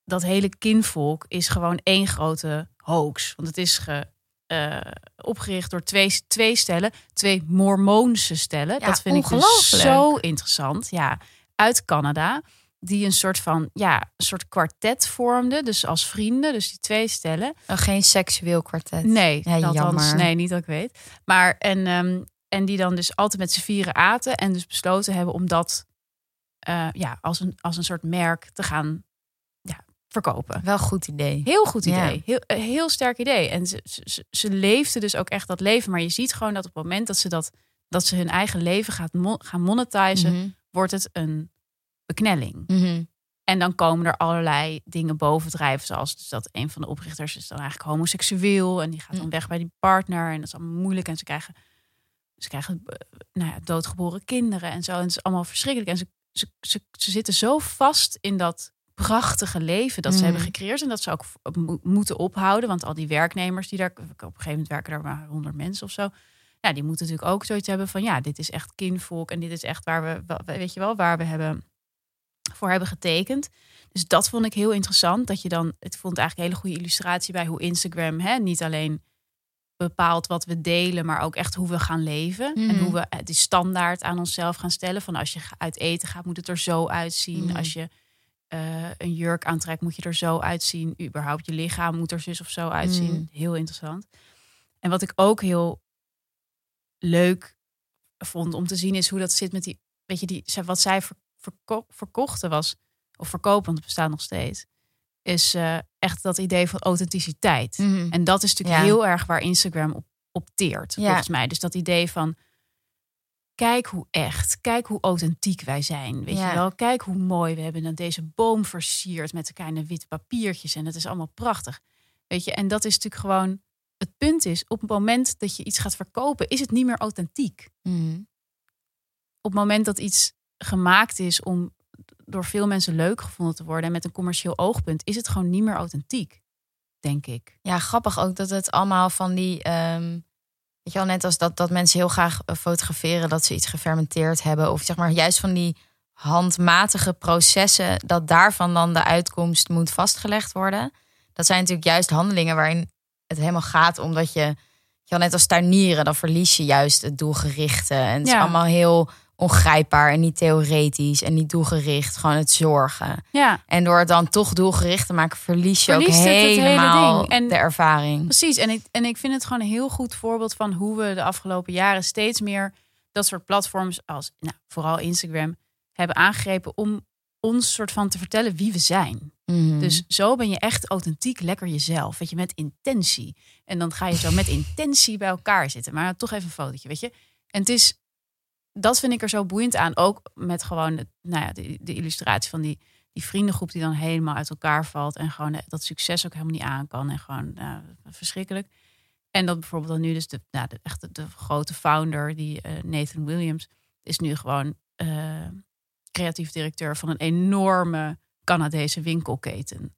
dat hele kinvolk is gewoon één grote hoax. Want het is ge, eh, opgericht door twee, twee stellen, twee mormoonse stellen. Ja, dat vind ik dus zo interessant. Ja, uit Canada. Die een soort van, ja, een soort kwartet vormden. Dus als vrienden, dus die twee stellen. Oh, geen seksueel kwartet. Nee, Ja, althans, jammer. nee, niet dat ik weet. Maar en, ehm, en die dan dus altijd met z'n vieren aten. En dus besloten hebben om dat eh, ja, als, een, als een soort merk te gaan verkopen. Wel een goed idee. Heel goed Ja. idee. Heel, eh, heel sterk idee. En ze, ze, ze- leefden dus ook echt dat leven. Maar je ziet gewoon dat op het moment dat ze, dat, dat ze hun eigen leven gaat mon- gaan monetizen, Mhm. wordt het een beknelling. Mhm. En dan komen er allerlei dingen bovendrijven. Zoals dus dat een van de oprichters is dan eigenlijk homoseksueel. En die gaat dan Hm. weg bij die partner. En dat is allemaal moeilijk. En ze krijgen, ze krijgen eh, nou ja, doodgeboren kinderen en zo. En het is allemaal verschrikkelijk. En ze, ze, ze, ze zitten zo vast in dat prachtige leven dat ze hebben gecreëerd. En dat ze ook mo- moeten ophouden. Want al die werknemers die daar... Op een gegeven moment werken daar maar honderd mensen of zo. Ja, die moeten natuurlijk ook zoiets hebben van... Ja, dit is echt kinvolk. En dit is echt waar we... Weet je wel, waar we hebben voor hebben getekend. Dus dat vond ik heel interessant. Dat je dan, het vond eigenlijk een hele goede illustratie bij hoe Instagram hè, niet alleen bepaalt wat we delen, maar ook echt hoe we gaan leven. En Mhm. hoe we eh, die standaard aan onszelf gaan stellen. Van als je uit eten gaat, moet het er zo uitzien. Mhm. Als je eh, een jurk aantrekt, moet je er zo uitzien. Überhaupt je lichaam moet er zus of zo uitzien. Mhm. Heel interessant. En wat ik ook heel leuk vond om te zien, is hoe dat zit met die, weet je, die, wat zij ver- verko- verkochten was, of verkopen, want het bestaat nog steeds, is eh, echt dat idee van authenticiteit. Mhm. En dat is natuurlijk Ja. heel erg waar Instagram op, op teert, Ja. volgens mij. Dus dat idee van, kijk hoe echt, kijk hoe authentiek wij zijn. Weet Ja. je wel, kijk hoe mooi we hebben dan deze boom versierd met de kleine witte papiertjes en het is allemaal prachtig. Weet je, en dat is natuurlijk gewoon het punt is op het moment dat je iets gaat verkopen, is het niet meer authentiek. Mhm. Op het moment dat iets gemaakt is om door veel mensen leuk gevonden te worden en met een commercieel oogpunt, is het gewoon niet meer authentiek, denk ik. Ja, grappig ook dat het allemaal van die. ehm, weet je wel, net als dat, dat mensen heel graag eh, fotograferen dat ze iets gefermenteerd hebben. Of zeg maar juist van die handmatige processen, dat daarvan dan de uitkomst moet vastgelegd worden. Dat zijn natuurlijk juist handelingen waarin het helemaal gaat omdat je. Ja, net als tuinieren, dan verlies je juist het doelgerichte. En het is Ja. allemaal heel ongrijpbaar en niet theoretisch en niet doelgericht. Gewoon het zorgen. Ja, En door het dan toch doelgericht te maken, verlies je Verliest ook hele helemaal. En- de ervaring. Precies, en ik, en ik vind het gewoon een heel goed voorbeeld van hoe we de afgelopen jaren steeds meer dat soort platforms als nou, vooral Instagram hebben aangegrepen om ons soort van te vertellen wie we zijn. Mhm. Dus zo ben je echt authentiek lekker jezelf, weet je, met intentie. En dan ga je zo met intentie bij elkaar zitten. Maar toch even een fotootje, weet je. En het is, dat vind ik er zo boeiend aan, ook met gewoon het, nou ja, de, de illustratie van die, die vriendengroep die dan helemaal uit elkaar valt en gewoon eh, dat succes ook helemaal niet aan kan en gewoon nou, verschrikkelijk. En dat bijvoorbeeld dan nu dus de, nou, de, echt de, de grote founder, die eh, Nathan Williams, is nu gewoon eh, creatief directeur van een enorme Canadese winkelketen.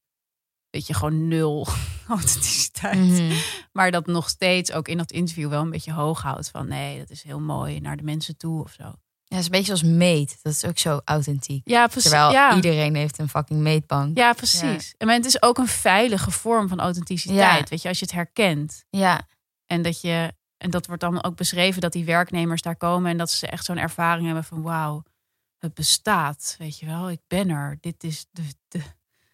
Weet je, gewoon nul authenticiteit. Mhm. Maar dat nog steeds ook in dat interview wel een beetje hoog houdt. Van nee, dat is heel mooi naar de mensen toe of zo. Ja, is een beetje als meet. Dat is ook zo authentiek. Ja, precies. Terwijl ja. iedereen heeft een fucking meetbank. ja, precies. En maar het is ook een veilige vorm van authenticiteit. Ja. Weet je, als je het herkent. Ja, En dat je. En dat wordt dan ook beschreven dat die werknemers daar komen en dat ze echt zo'n ervaring hebben van wauw, het bestaat. Weet je wel, ik ben er. Dit is de, de,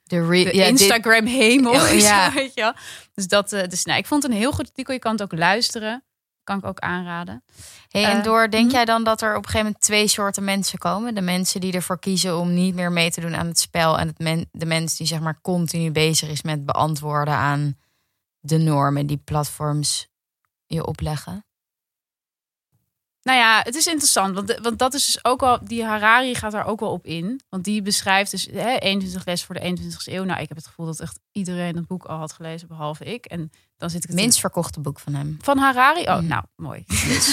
de, re- de ja, dit- Instagram hemel. Ja, ja. weet je wel. Dus dat, eh, dus nou, ik vond het een heel goed artikel. Je kan het ook luisteren. Kan ik ook aanraden. Hey, en Eh, door, denk mhm. jij dan dat er op een gegeven moment twee soorten mensen komen? De mensen die ervoor kiezen om niet meer mee te doen aan het spel. En het men, de mens die zeg maar continu bezig is met beantwoorden aan de normen die platforms je opleggen. Nou ja, het is interessant, want, want dat is dus ook al, die Harari gaat daar ook wel op in. Want die beschrijft dus hè, 21 les voor de 21ste eeuw. Nou, ik heb het gevoel dat echt iedereen het boek al had gelezen, behalve ik. En dan zit ik het Minst verkochte boek van hem. van Harari. Oh, Mhm. nou, mooi.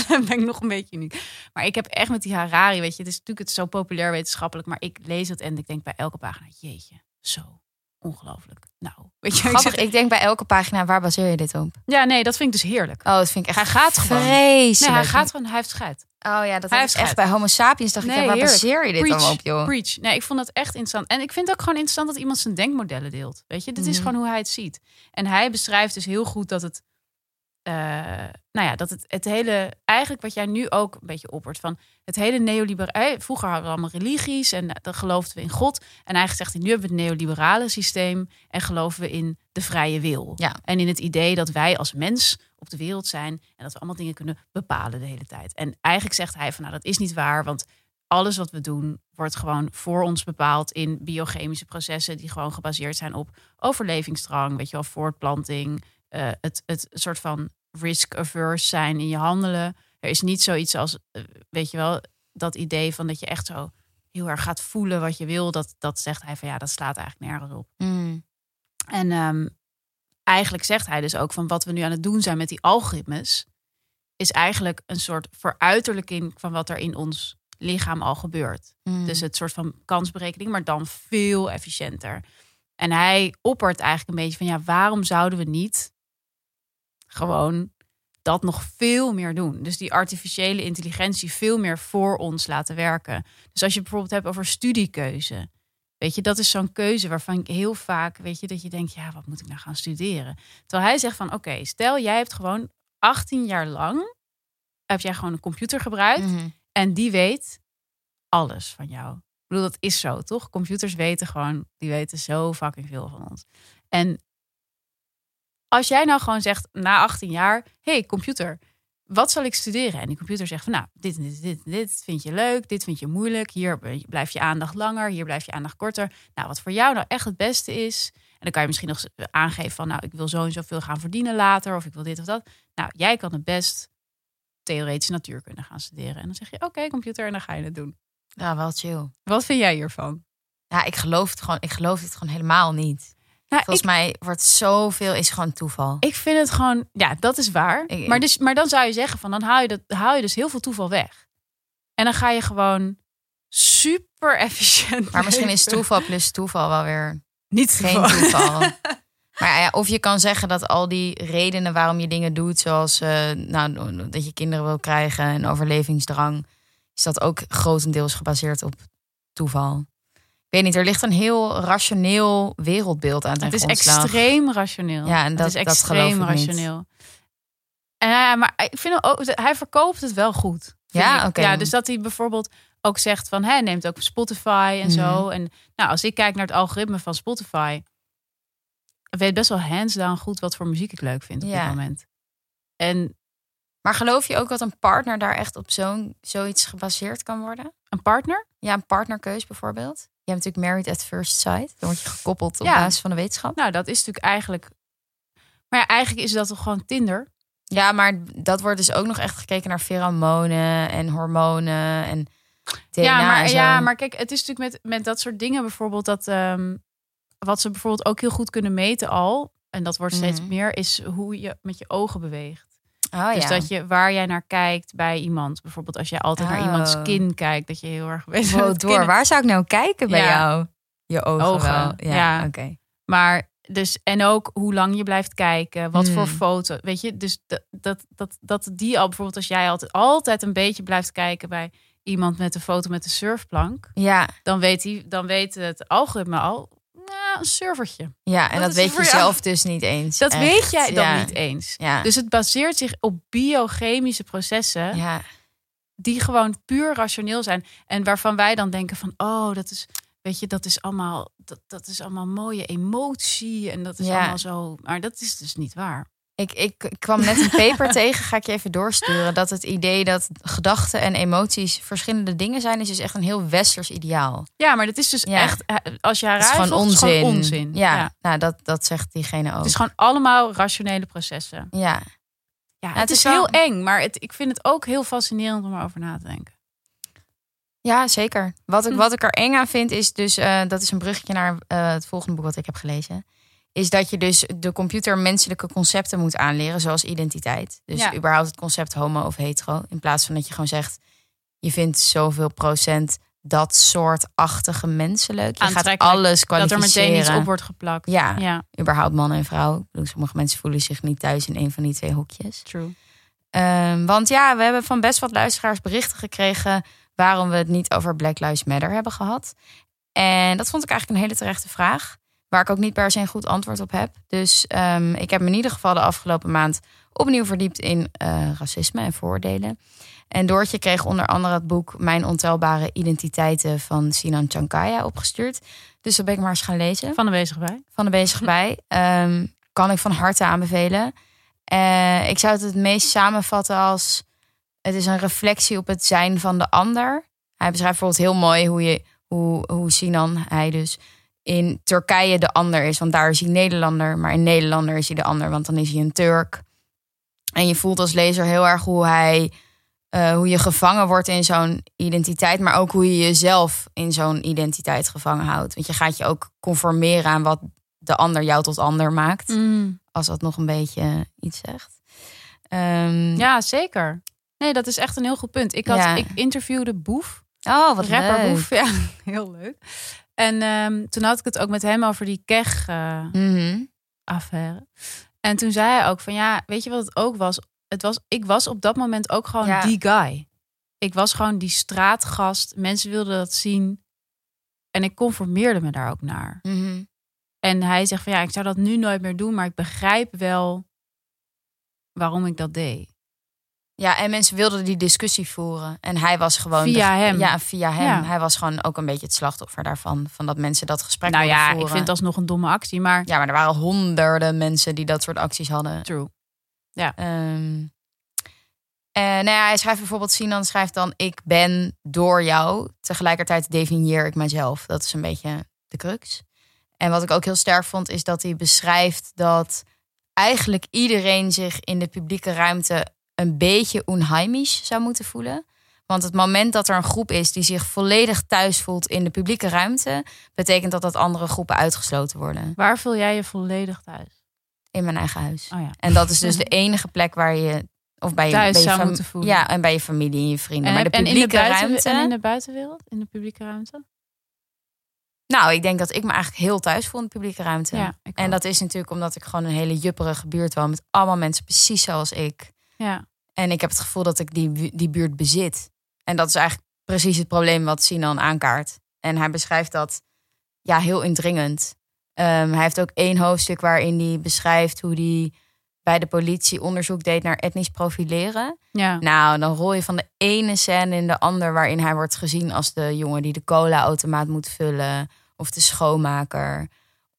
Dan ben ik nog een beetje uniek. Maar ik heb echt met die Harari, weet je, het is natuurlijk het zo populair wetenschappelijk, maar ik lees het en ik denk bij elke pagina, jeetje, zo ongelooflijk. Nou, weet je, ik ik denk bij elke pagina, waar baseer je dit op? ja, nee, dat vind ik dus heerlijk. Oh, dat vind ik echt Hij gaat gewoon. vreselijk. Nee, hij gaat gewoon, hij heeft scheid. Oh ja, dat Hij heeft echt scheid. bij Homo sapiens dacht Nee, ik, ja, waar heerlijk. baseer je dit Preach, dan op, joh? Preach. Nee, ik vond dat echt interessant. En ik vind het ook gewoon interessant dat iemand zijn denkmodellen deelt. Weet je, dit is Mhm. gewoon hoe hij het ziet. En hij beschrijft dus heel goed dat het, eh, nou ja, dat het, het hele, eigenlijk wat jij nu ook een beetje oppert van het hele neoliberale. Vroeger hadden we allemaal religies en eh, dan geloofden we in God. En eigenlijk zegt hij, nu hebben we het neoliberale systeem en geloven we in de vrije wil. Ja. En in het idee dat wij als mens op de wereld zijn en dat we allemaal dingen kunnen bepalen de hele tijd. En eigenlijk zegt hij van, nou, dat is niet waar, want alles wat we doen wordt gewoon voor ons bepaald in biochemische processen die gewoon gebaseerd zijn op overlevingsdrang, weet je wel, voortplanting, eh, het, het soort van risk-averse zijn in je handelen. Er is niet zoiets als, eh, weet je wel, dat idee van dat je echt zo heel erg gaat voelen wat je wil. Dat, dat zegt hij van ja, dat slaat eigenlijk nergens op. Mm. En ehm, eigenlijk zegt hij dus ook van wat we nu aan het doen zijn met die algoritmes, is eigenlijk een soort veruiterlijking van wat er in ons lichaam al gebeurt. Mm. Dus het soort van kansberekening, maar dan veel efficiënter. En hij oppert eigenlijk een beetje van ja, waarom zouden we niet gewoon dat nog veel meer doen? Dus die artificiële intelligentie veel meer voor ons laten werken. Dus als je bijvoorbeeld hebt over studiekeuze. Weet je, dat is zo'n keuze waarvan ik heel vaak, weet je, dat je denkt, ja, wat moet ik nou gaan studeren? Terwijl hij zegt van, oké, stel jij hebt gewoon 18 jaar lang, heb jij gewoon een computer gebruikt Mhm. en die weet alles van jou. Ik bedoel, dat is zo, toch? Computers weten gewoon, die weten zo fucking veel van ons. En als jij nou gewoon zegt na 18 jaar, hey computer, wat zal ik studeren? En die computer zegt van, nou, dit en dit, dit vind je leuk, dit vind je moeilijk, hier blijft je aandacht langer, hier blijft je aandacht korter. Nou, wat voor jou nou echt het beste is. En dan kan je misschien nog aangeven van, nou, ik wil zo en zoveel gaan verdienen later, of ik wil dit of dat. Nou, jij kan het best theoretische natuurkunde gaan studeren. En dan zeg je, oké, computer, en dan ga je het doen. Ja, wel chill. Wat vind jij hiervan? Ja, ik geloof het gewoon. Ik geloof het gewoon helemaal niet. Nou, Volgens mij wordt zoveel is gewoon toeval. Ik vind het gewoon, ja, dat is waar. Ik- maar, dus, maar dan zou je zeggen van, dan haal je, dat, haal je dus heel veel toeval weg. En dan ga je gewoon super efficiënt. Maar misschien is toeval plus toeval wel weer niet geen toeval. toeval. Maar ja, of je kan zeggen dat al die redenen waarom je dingen doet, zoals eh, nou, dat je kinderen wil krijgen en overlevingsdrang, is dat ook grotendeels gebaseerd op toeval. Ik weet niet, er ligt een heel rationeel wereldbeeld aan ten Het is grondslag. extreem rationeel. Ja, en dat- is dat extreem niet. rationeel. En hij, maar ik vind ook, hij verkoopt het wel goed. Ja, oké. Ja, dus dat hij bijvoorbeeld ook zegt van hij neemt ook Spotify en zo. Mhm. En nou, als ik kijk naar het algoritme van Spotify, weet best wel hands down goed wat voor muziek ik leuk vind op Ja. dit moment. En Maar geloof je ook dat een partner daar echt op zo'n zoiets gebaseerd kan worden? een partner? Ja, een partnerkeus bijvoorbeeld. Je hebt natuurlijk Married at First Sight. Dan word je gekoppeld op Ja. basis van de wetenschap. Nou, dat is natuurlijk eigenlijk. Maar ja, eigenlijk is dat toch gewoon Tinder. Ja, maar dat wordt dus ook nog echt gekeken naar pheromonen en hormonen en DNA ja, maar, en zo. ja, maar kijk, het is natuurlijk met, met dat soort dingen bijvoorbeeld dat ehm, wat ze bijvoorbeeld ook heel goed kunnen meten al, en dat wordt steeds Mhm. meer, is hoe je met je ogen beweegt. Oh, dus ja. dat je waar jij naar kijkt bij iemand, bijvoorbeeld als jij altijd naar Oh. iemands kin kijkt, dat je heel erg weet Wow, door. Waar zou ik nou kijken bij Ja. jou? Je ogen, Ogen, wel. Ja, ja. oké. Maar dus en ook hoe lang je blijft kijken, wat voor Hmm. foto, weet je, dus dat, dat, dat, dat die al bijvoorbeeld als jij altijd altijd een beetje blijft kijken bij iemand met een foto met de surfplank, Ja, dan weet hij, dan weet het algoritme al, nou, een servertje. ja, en Dat weet je zelf dus niet eens. Dat Echt. weet jij dan Ja. niet eens. Ja. Dus het baseert zich op biochemische processen ja. die gewoon puur rationeel zijn en waarvan wij dan denken van, oh, dat is, weet je, dat is allemaal, dat, dat is allemaal mooie emotie en dat is allemaal zo, maar dat is dus niet waar. Ik, ik, ik kwam net een paper tegen, ga ik je even doorsturen. Dat het idee dat gedachten en emoties verschillende dingen zijn, is dus echt een heel westers ideaal. Ja, maar dat is dus Ja. echt, eh, als je haar Het is gewoon onzin. is gewoon onzin. Ja, nou dat, dat zegt diegene ook. Het is gewoon allemaal rationele processen. ja. Ja, het, het is, wel- heel eng, maar het, ik vind het ook heel fascinerend om erover na te denken. ja, zeker. Wat ik, Hm. wat ik er eng aan vind, is dus, eh, dat is een bruggetje naar eh, het volgende boek wat ik heb gelezen. Is dat je dus de computer menselijke concepten moet aanleren, zoals identiteit. Dus Ja. überhaupt het concept homo of hetero. In plaats van dat je gewoon zegt, je vindt zoveel procent dat soortachtige mensen leuk. Je gaat alles Dat kwalificeren. er meteen iets op wordt geplakt. Ja, ja überhaupt man en vrouw. Sommige mensen voelen zich niet thuis in een van die twee hoekjes. true. Ehm, want ja, we hebben van best wat luisteraars berichten gekregen waarom we het niet over Black Lives Matter hebben gehad. En dat vond ik eigenlijk een hele terechte vraag, waar ik ook niet per se een goed antwoord op heb. Dus ehm, ik heb me in ieder geval de afgelopen maand opnieuw verdiept in eh, racisme en vooroordelen. En Doortje kreeg onder andere het boek Mijn ontelbare identiteiten van Sinan Chankaya opgestuurd. Dus dat ben ik maar eens gaan lezen Van de bezig bij. van de bezig bij. Ehm, kan ik van harte aanbevelen. Eh, ik zou het het meest samenvatten als... het is een reflectie op het zijn van de ander. Hij beschrijft bijvoorbeeld heel mooi hoe, je, hoe, hoe Sinan, hij dus... in Turkije de ander is, want daar is hij Nederlander. Maar in Nederlander is hij de ander, want dan is hij een Turk. En je voelt als lezer heel erg hoe hij... eh, hoe je gevangen wordt in zo'n identiteit, maar ook hoe je jezelf in zo'n identiteit gevangen houdt. Want je gaat je ook conformeren aan wat de ander jou tot ander maakt. Mm. Als dat nog een beetje iets zegt. Ehm, Ja, zeker. Nee, dat is echt een heel goed punt. Ik, had, Ja. ik interviewde Boef, Oh, wat rapper leuk. Boef. Ja, heel leuk. En ehm, toen had ik het ook met hem over die keg-affaire. Mhm. En toen zei hij ook van ja, weet je wat het ook was? Het was ik was op dat moment ook gewoon Ja. die guy. Ik was gewoon die straatgast. Mensen wilden dat zien. En ik conformeerde me daar ook naar. Mhm. En hij zegt van ja, ik zou dat nu nooit meer doen, maar ik begrijp wel waarom ik dat deed. Ja, en mensen wilden die discussie voeren. En hij was gewoon... Via de- hem. Ja, via hem. Ja. Hij was gewoon ook een beetje het slachtoffer daarvan. Van dat mensen dat gesprek nou ja, voeren. ik vind dat alsnog een domme actie, maar Ja, maar er waren honderden mensen die dat soort acties hadden. true. Ehm en nou ja, hij schrijft bijvoorbeeld, Sinan schrijft dan... ik ben door jou. Tegelijkertijd definieer ik mezelf. Dat is een beetje de crux. En wat ik ook heel sterk vond, is dat hij beschrijft dat eigenlijk iedereen zich in de publieke ruimte een beetje onheimisch zou moeten voelen. Want het moment dat er een groep is die zich volledig thuis voelt in de publieke ruimte, betekent dat dat andere groepen uitgesloten worden. Waar voel jij je volledig thuis? In mijn eigen huis. Oh ja. En dat is dus de enige plek waar je. Of bij je, Thuis bij je zou moeten voelen. Ja, en bij je familie en je vrienden. En, maar de en in de publieke buiten, ruimte. en in de buitenwereld? In de publieke ruimte? Nou, ik denk dat ik me eigenlijk heel thuis voel in de publieke ruimte. Ja, en dat is natuurlijk omdat ik gewoon een hele jupperige buurt woon met allemaal mensen precies zoals ik. Ja. En ik heb het gevoel dat ik die, die buurt bezit. En dat is eigenlijk precies het probleem wat Sinan aankaart. En hij beschrijft dat ja, heel indringend. Ehm, hij heeft ook één hoofdstuk waarin hij beschrijft hoe hij bij de politie onderzoek deed naar etnisch profileren. Ja. Nou, dan rol je van de ene scène in de ander waarin hij wordt gezien als de jongen die de cola-automaat moet vullen of de schoonmaker.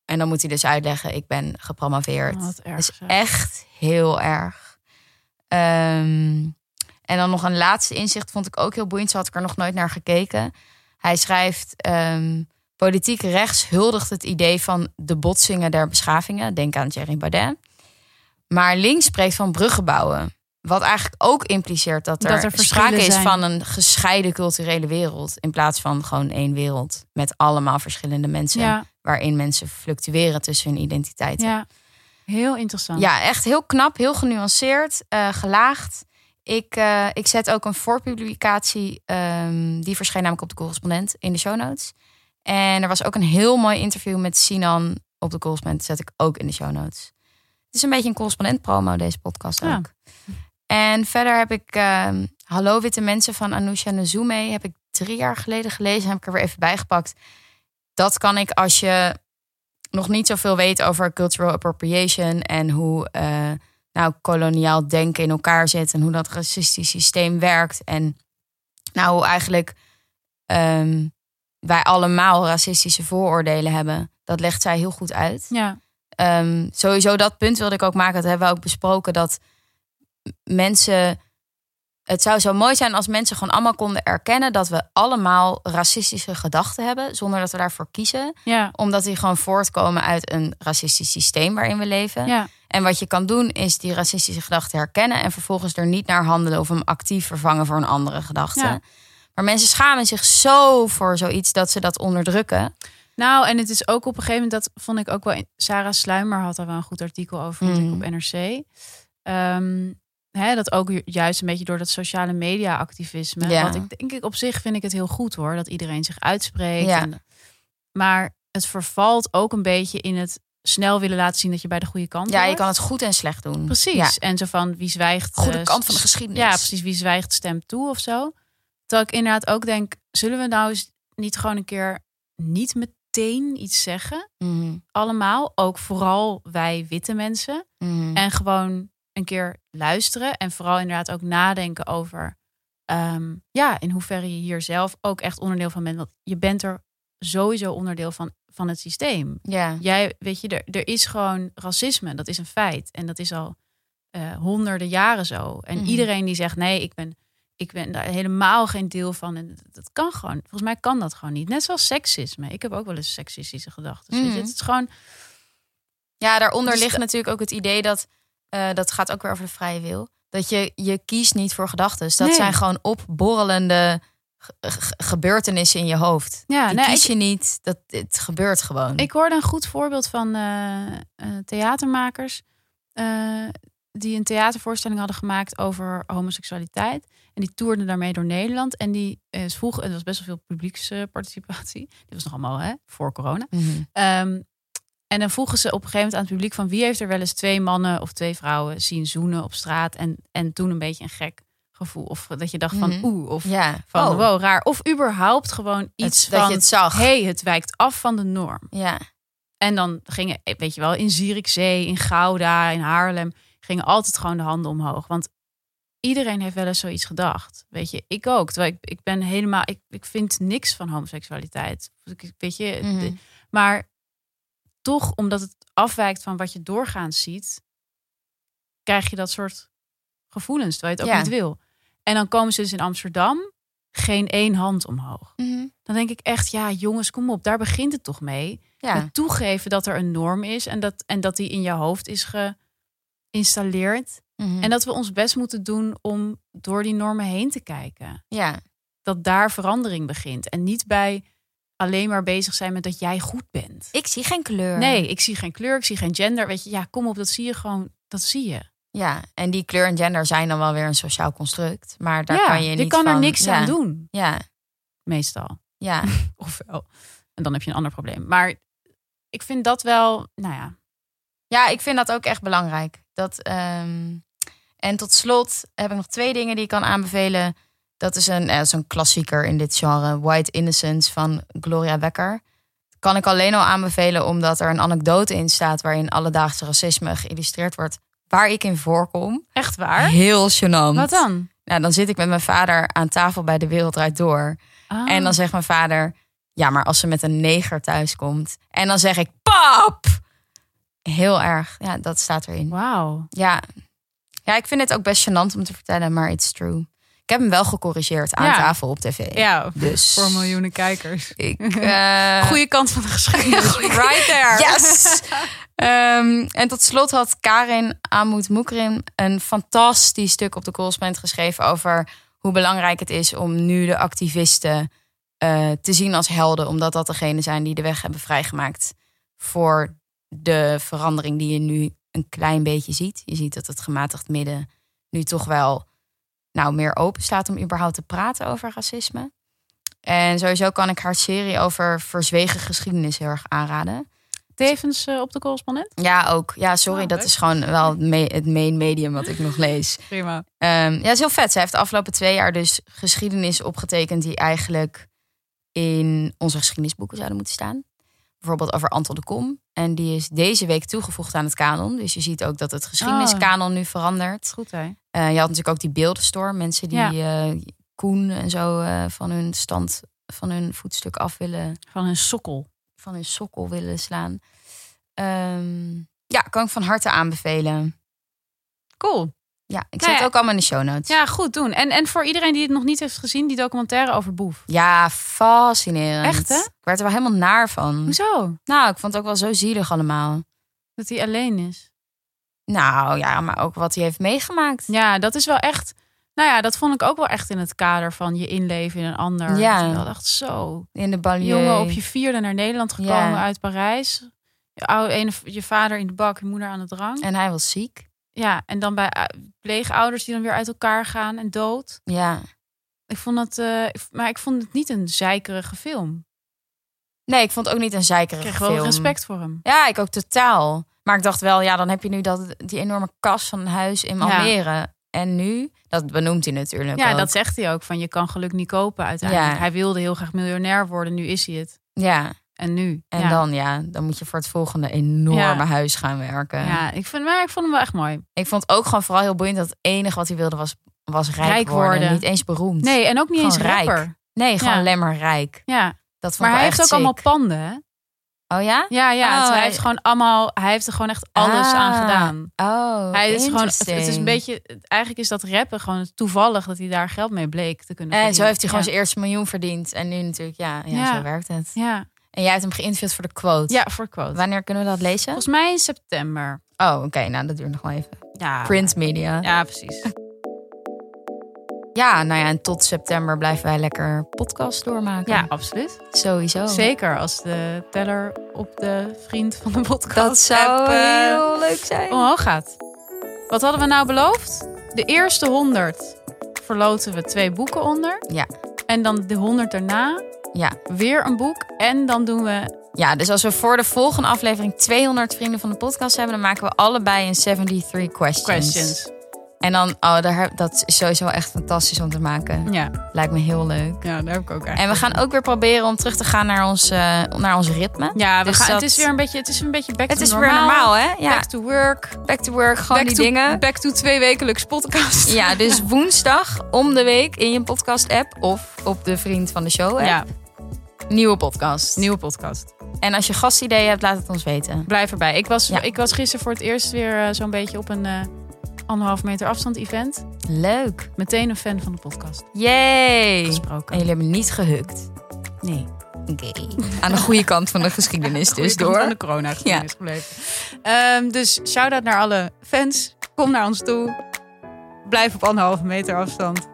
En dan moet hij dus uitleggen: ik ben gepromoveerd. Oh, erg, Dat is zeg. echt heel erg. Ehm, en dan nog een laatste inzicht vond ik ook heel boeiend. Zo had ik er nog nooit naar gekeken. Hij schrijft: ehm, Politiek rechts huldigt het idee van de botsingen der beschavingen. Denk aan Thierry Baudet. Maar links spreekt van bruggen bouwen. Wat eigenlijk ook impliceert dat er, Dat er sprake is zijn. van een gescheiden culturele wereld. In plaats van gewoon één wereld. Met allemaal verschillende mensen. Ja, Waarin mensen fluctueren tussen hun identiteiten. ja. Heel interessant. Ja, echt heel knap, heel genuanceerd, eh, gelaagd. Ik, eh, ik zet ook een voorpublicatie, ehm, die verscheen namelijk op de correspondent in de show notes. En er was ook een heel mooi interview met Sinan op de correspondent, zet ik ook in de show notes. Het is een beetje een correspondent promo, deze podcast Ja. ook. En verder heb ik ehm, Hallo Witte Mensen van Anousha Nazume, heb ik drie jaar geleden gelezen, heb ik er weer even bijgepakt. Dat kan ik als je nog niet zoveel weet over cultural appropriation en hoe eh, nou, koloniaal denken in elkaar zit en hoe dat racistisch systeem werkt. En nou, hoe eigenlijk ehm, wij allemaal racistische vooroordelen hebben. Dat legt zij heel goed uit. Ja, Ehm, sowieso dat punt wilde ik ook maken. Dat hebben we ook besproken. Dat mensen. Het zou zo mooi zijn als mensen gewoon allemaal konden erkennen dat we allemaal racistische gedachten hebben, zonder dat we daarvoor kiezen ja, omdat die gewoon voortkomen uit een racistisch systeem waarin we leven. ja. En wat je kan doen is die racistische gedachte herkennen en vervolgens er niet naar handelen of hem actief vervangen voor een andere gedachte. Ja. Maar mensen schamen zich zo voor zoiets dat ze dat onderdrukken. Nou, en het is ook op een gegeven moment, dat vond ik ook wel. Sarah Sluimer had daar wel een goed artikel over, Mm. op NRC. Ehm, hè, dat ook ju- juist een beetje door dat sociale media activisme. Ja. Wat ik denk ik op zich vind ik het heel goed hoor, dat iedereen zich uitspreekt. Ja. En, maar het vervalt ook een beetje in het snel willen laten zien dat je bij de goede kant Ja, je kan het goed en slecht doen. Precies. Ja. En zo van wie zwijgt. Goede eh, kant van de geschiedenis. Ja, precies. Wie zwijgt stemt toe of zo. Terwijl ik inderdaad ook denk, zullen we nou eens niet gewoon een keer niet meteen iets zeggen? Mhm, Allemaal, ook vooral wij witte mensen. mhm. En gewoon een keer luisteren en vooral inderdaad ook nadenken over, ehm, ja, in hoeverre je hier zelf ook echt onderdeel van bent. Want je bent er sowieso onderdeel van, van het systeem. ja. Jij, weet je, er, er is gewoon racisme, dat is een feit. En dat is al eh, honderden jaren zo. En Mhm. iedereen die zegt, nee, ik ben, ik ben daar helemaal geen deel van. En dat, kan gewoon. Volgens mij kan dat gewoon niet. Net zoals seksisme. Ik heb ook wel eens seksistische gedachten. weet je. Mhm. Het is gewoon, Ja, daaronder Dus ligt natuurlijk ook het idee dat, eh, dat gaat ook weer over de vrije wil. Dat je, je kiest niet voor gedachten. Dat Nee. zijn gewoon opborrelende ge- ge- gebeurtenissen in je hoofd. Ja, Die nee, kies ik- je niet. Dat, het gebeurt gewoon. Ik hoorde een goed voorbeeld van eh, eh, theatermakers. die een theatervoorstelling hadden gemaakt over homoseksualiteit. En die toerden daarmee door Nederland. En die vroegen, het was best wel veel publieksparticipatie. Dit was nog allemaal hè, voor corona. Mhm. Ehm, en dan vroegen ze op een gegeven moment aan het publiek van wie heeft er wel eens twee mannen of twee vrouwen zien zoenen op straat. En, en toen een beetje een gek gevoel. Of dat je dacht van Mhm. oeh. Of Ja, van Oh, wow, raar. Of überhaupt gewoon iets het- dat van je het zag. hey, het wijkt af van de norm. Ja, En dan gingen, weet je wel, in Zierikzee, in Gouda, in Haarlem, gingen altijd gewoon de handen omhoog. Want iedereen heeft wel eens zoiets gedacht. Weet je, ik ook. Terwijl ik, ik ben helemaal, ik, ik vind niks van homoseksualiteit. Ik- Weet je, Mhm. de- maar toch, omdat het afwijkt van wat je doorgaans ziet, krijg je dat soort gevoelens, terwijl je het ook Ja. niet wil. En dan komen ze dus in Amsterdam, geen één hand omhoog. Mhm. Dan denk ik echt, ja jongens, kom op, daar begint het toch mee ja. het toegeven dat er een norm is en dat, en dat die in je hoofd is geïnstalleerd. Mhm. En dat we ons best moeten doen om door die normen heen te kijken. ja, Dat daar verandering begint. En niet bij alleen maar bezig zijn met dat jij goed bent. ik zie geen kleur. Nee, ik zie geen kleur, ik zie geen gender. Weet je, ja, kom op, dat zie je gewoon. Dat zie je. Ja, en die kleur en gender zijn dan wel weer een sociaal construct. Maar daar ja, kan je niet je kan er niks ja, aan doen, Ja, meestal. ja. Ofwel. En dan heb je een ander probleem. Maar ik vind dat wel, nou ja. Ja, ik vind dat ook echt belangrijk. Dat, ehm, En tot slot heb ik nog twee dingen die ik kan aanbevelen. Dat is een, eh, klassieker in dit genre. White Innocence van Gloria Wekker. Kan ik alleen al aanbevelen omdat er een anekdote in staat... waarin alledaagse racisme geïllustreerd wordt. Waar ik in voorkom. Echt waar? Heel gênant. Wat dan? Nou, dan zit ik met mijn vader aan tafel bij De Wereld Draait Door. Ah. En dan zegt mijn vader, ja, maar als ze met een neger thuis komt. En dan zeg ik, pap! Heel erg. Ja, dat staat erin. Wauw. Ja. ja, ik vind het ook best gênant om te vertellen, maar it's true. Ik heb hem wel gecorrigeerd aan Ja. tafel op tv. Ja, Dus voor miljoenen kijkers. ik... eh, Goede kant van de geschiedenis. right there. Yes! Ehm, en tot slot had Karin Amoud Moekrim een fantastisch stuk op de correspondent geschreven over hoe belangrijk het is om nu de activisten eh, te zien als helden, omdat dat degene zijn die de weg hebben vrijgemaakt voor de verandering die je nu een klein beetje ziet. Je ziet dat het gematigd midden nu toch wel nou, meer open staat om überhaupt te praten over racisme. En sowieso kan ik haar serie over verzwegen geschiedenis heel erg aanraden. Tevens eh, op de correspondent? Ja, ook. Ja, sorry, Oh, dat leuk. is gewoon wel het, me- het main medium wat ik nog lees. Prima. Ehm, ja, is heel vet. Zij heeft de afgelopen twee jaar dus geschiedenis opgetekend die eigenlijk in onze geschiedenisboeken zouden moeten staan. Bijvoorbeeld over Anton de Kom. En die is deze week toegevoegd aan het kanon. Dus je ziet ook dat het geschiedeniskanon nu verandert. Goed hè? Eh, je had natuurlijk ook die beeldenstorm. Mensen die eh, Koen en zo eh, van hun stand, van hun voetstuk af willen Van een sokkel. van hun sokkel willen slaan. Ehm, ja, kan ik van harte aanbevelen. Cool. Ja, ik Nou zet ja. ook allemaal in de show notes. Ja, goed doen. En, en voor iedereen die het nog niet heeft gezien, die documentaire over Boef. Ja, fascinerend. Echt, hè? Ik werd er wel helemaal naar van. Hoezo? Nou, ik vond het ook wel zo zielig allemaal. Dat hij alleen is. Nou ja, maar ook wat hij heeft meegemaakt. Ja, dat is wel echt. Nou ja, dat vond ik ook wel echt in het kader van je inleven in een ander. Ja. Wel dacht zo. In de banlieue. Jongen op je vierde naar Nederland gekomen Ja. uit Parijs. Je, oude, ene, je vader in de bak, je moeder aan de drank. En hij was ziek. Ja, en dan bij eh, pleegouders die dan weer uit elkaar gaan en dood. Ja. Ik vond dat, eh, ik- maar ik vond het niet een zeikerige film. Nee, ik vond het ook niet een Ik zeikerige kreeg wel film. respect voor hem. Ja, ik ook totaal. Maar ik dacht wel, ja, dan heb je nu dat, die enorme kas van een huis in Almere. En nu, dat benoemt hij natuurlijk Ja, ook. dat zegt hij ook. Van je kan geluk niet kopen uiteindelijk. Ja. Hij wilde heel graag miljonair worden. Nu is hij het. Ja, En nu. en ja. dan ja, dan moet je voor het volgende enorme Ja. huis gaan werken. Ja, ik vind, maar ik vond hem wel echt mooi. Ik vond ook gewoon vooral heel boeiend dat het enige wat hij wilde was, was rijk, Rijk worden. worden. Niet eens beroemd. Nee, en ook niet eens rijk. rapper. Nee, gewoon alleen maar rijk. Ja, Dat vond maar hij heeft ook allemaal panden, hè? Oh ja? Ja, ja. Oh, hij heeft gewoon allemaal, hij heeft er gewoon echt alles Ah. aan gedaan. Oh, Hij is gewoon, het, het is een beetje, eigenlijk is dat rappen gewoon toevallig dat hij daar geld mee bleek te kunnen En zo verdienen. heeft hij gewoon ja. zijn eerste miljoen verdiend. En nu natuurlijk, ja, ja, Ja. zo werkt het. Ja. En jij hebt hem geïnterviewd voor de quote. ja, voor quote. Wanneer kunnen we dat lezen? Volgens mij in september. Oh, oké. nou, dat duurt nog wel even. Ja, Print media. Ja, precies. Ja, nou ja, en tot september blijven wij lekker podcast doormaken. Ja, absoluut. sowieso. Zeker als de teller op de vriend van de podcast Dat zou app, eh, heel leuk zijn. omhoog gaat. Wat hadden we nou beloofd? De eerste 100 verloten we twee boeken onder. Ja. En dan de 100 daarna Ja. weer een boek. En dan doen we. ja, dus als we voor de volgende aflevering 200 vrienden van de podcast hebben, dan maken we allebei een 73 questions. Questions. En dan, oh, daar, dat is sowieso echt fantastisch om te maken. Ja, Lijkt me heel leuk. ja daar heb ik ook echt. En we gaan ook weer proberen om terug te gaan naar ons, eh, naar ons ritme. Ja, we Dus gaan, dat- het is weer een beetje, het is een beetje back Het to is normaal. weer normaal, hè? Ja. Back to work. Back to work, gewoon back die to, dingen. Back to twee wekelijks podcast. Ja, dus woensdag om de week in je podcast-app of op de Vriend van de Show app. ja, Nieuwe podcast. nieuwe podcast. En als je gastideeën hebt, laat het ons weten. Blijf erbij. Ik was, Ja. ik was gisteren voor het eerst weer eh, zo'n beetje op een eh, anderhalf meter afstand event. Leuk. Meteen een fan van de podcast Yay. En gesproken. jullie hebben niet gehukt. Nee. Oké. Aan de goede kant van de geschiedenis dus door. de corona is gebleven. Ehm, dus shout-out naar alle fans Kom naar ons toe. Blijf op anderhalve meter afstand.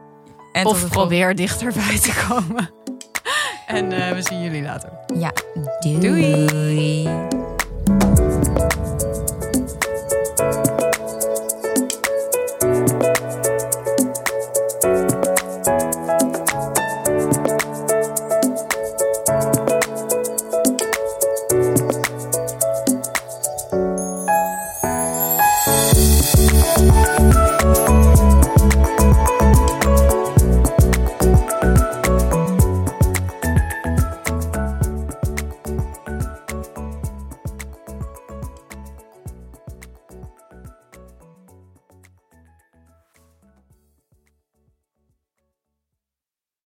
En of probeer dichterbij te komen. en eh, we zien jullie later. Ja, Doei. doei.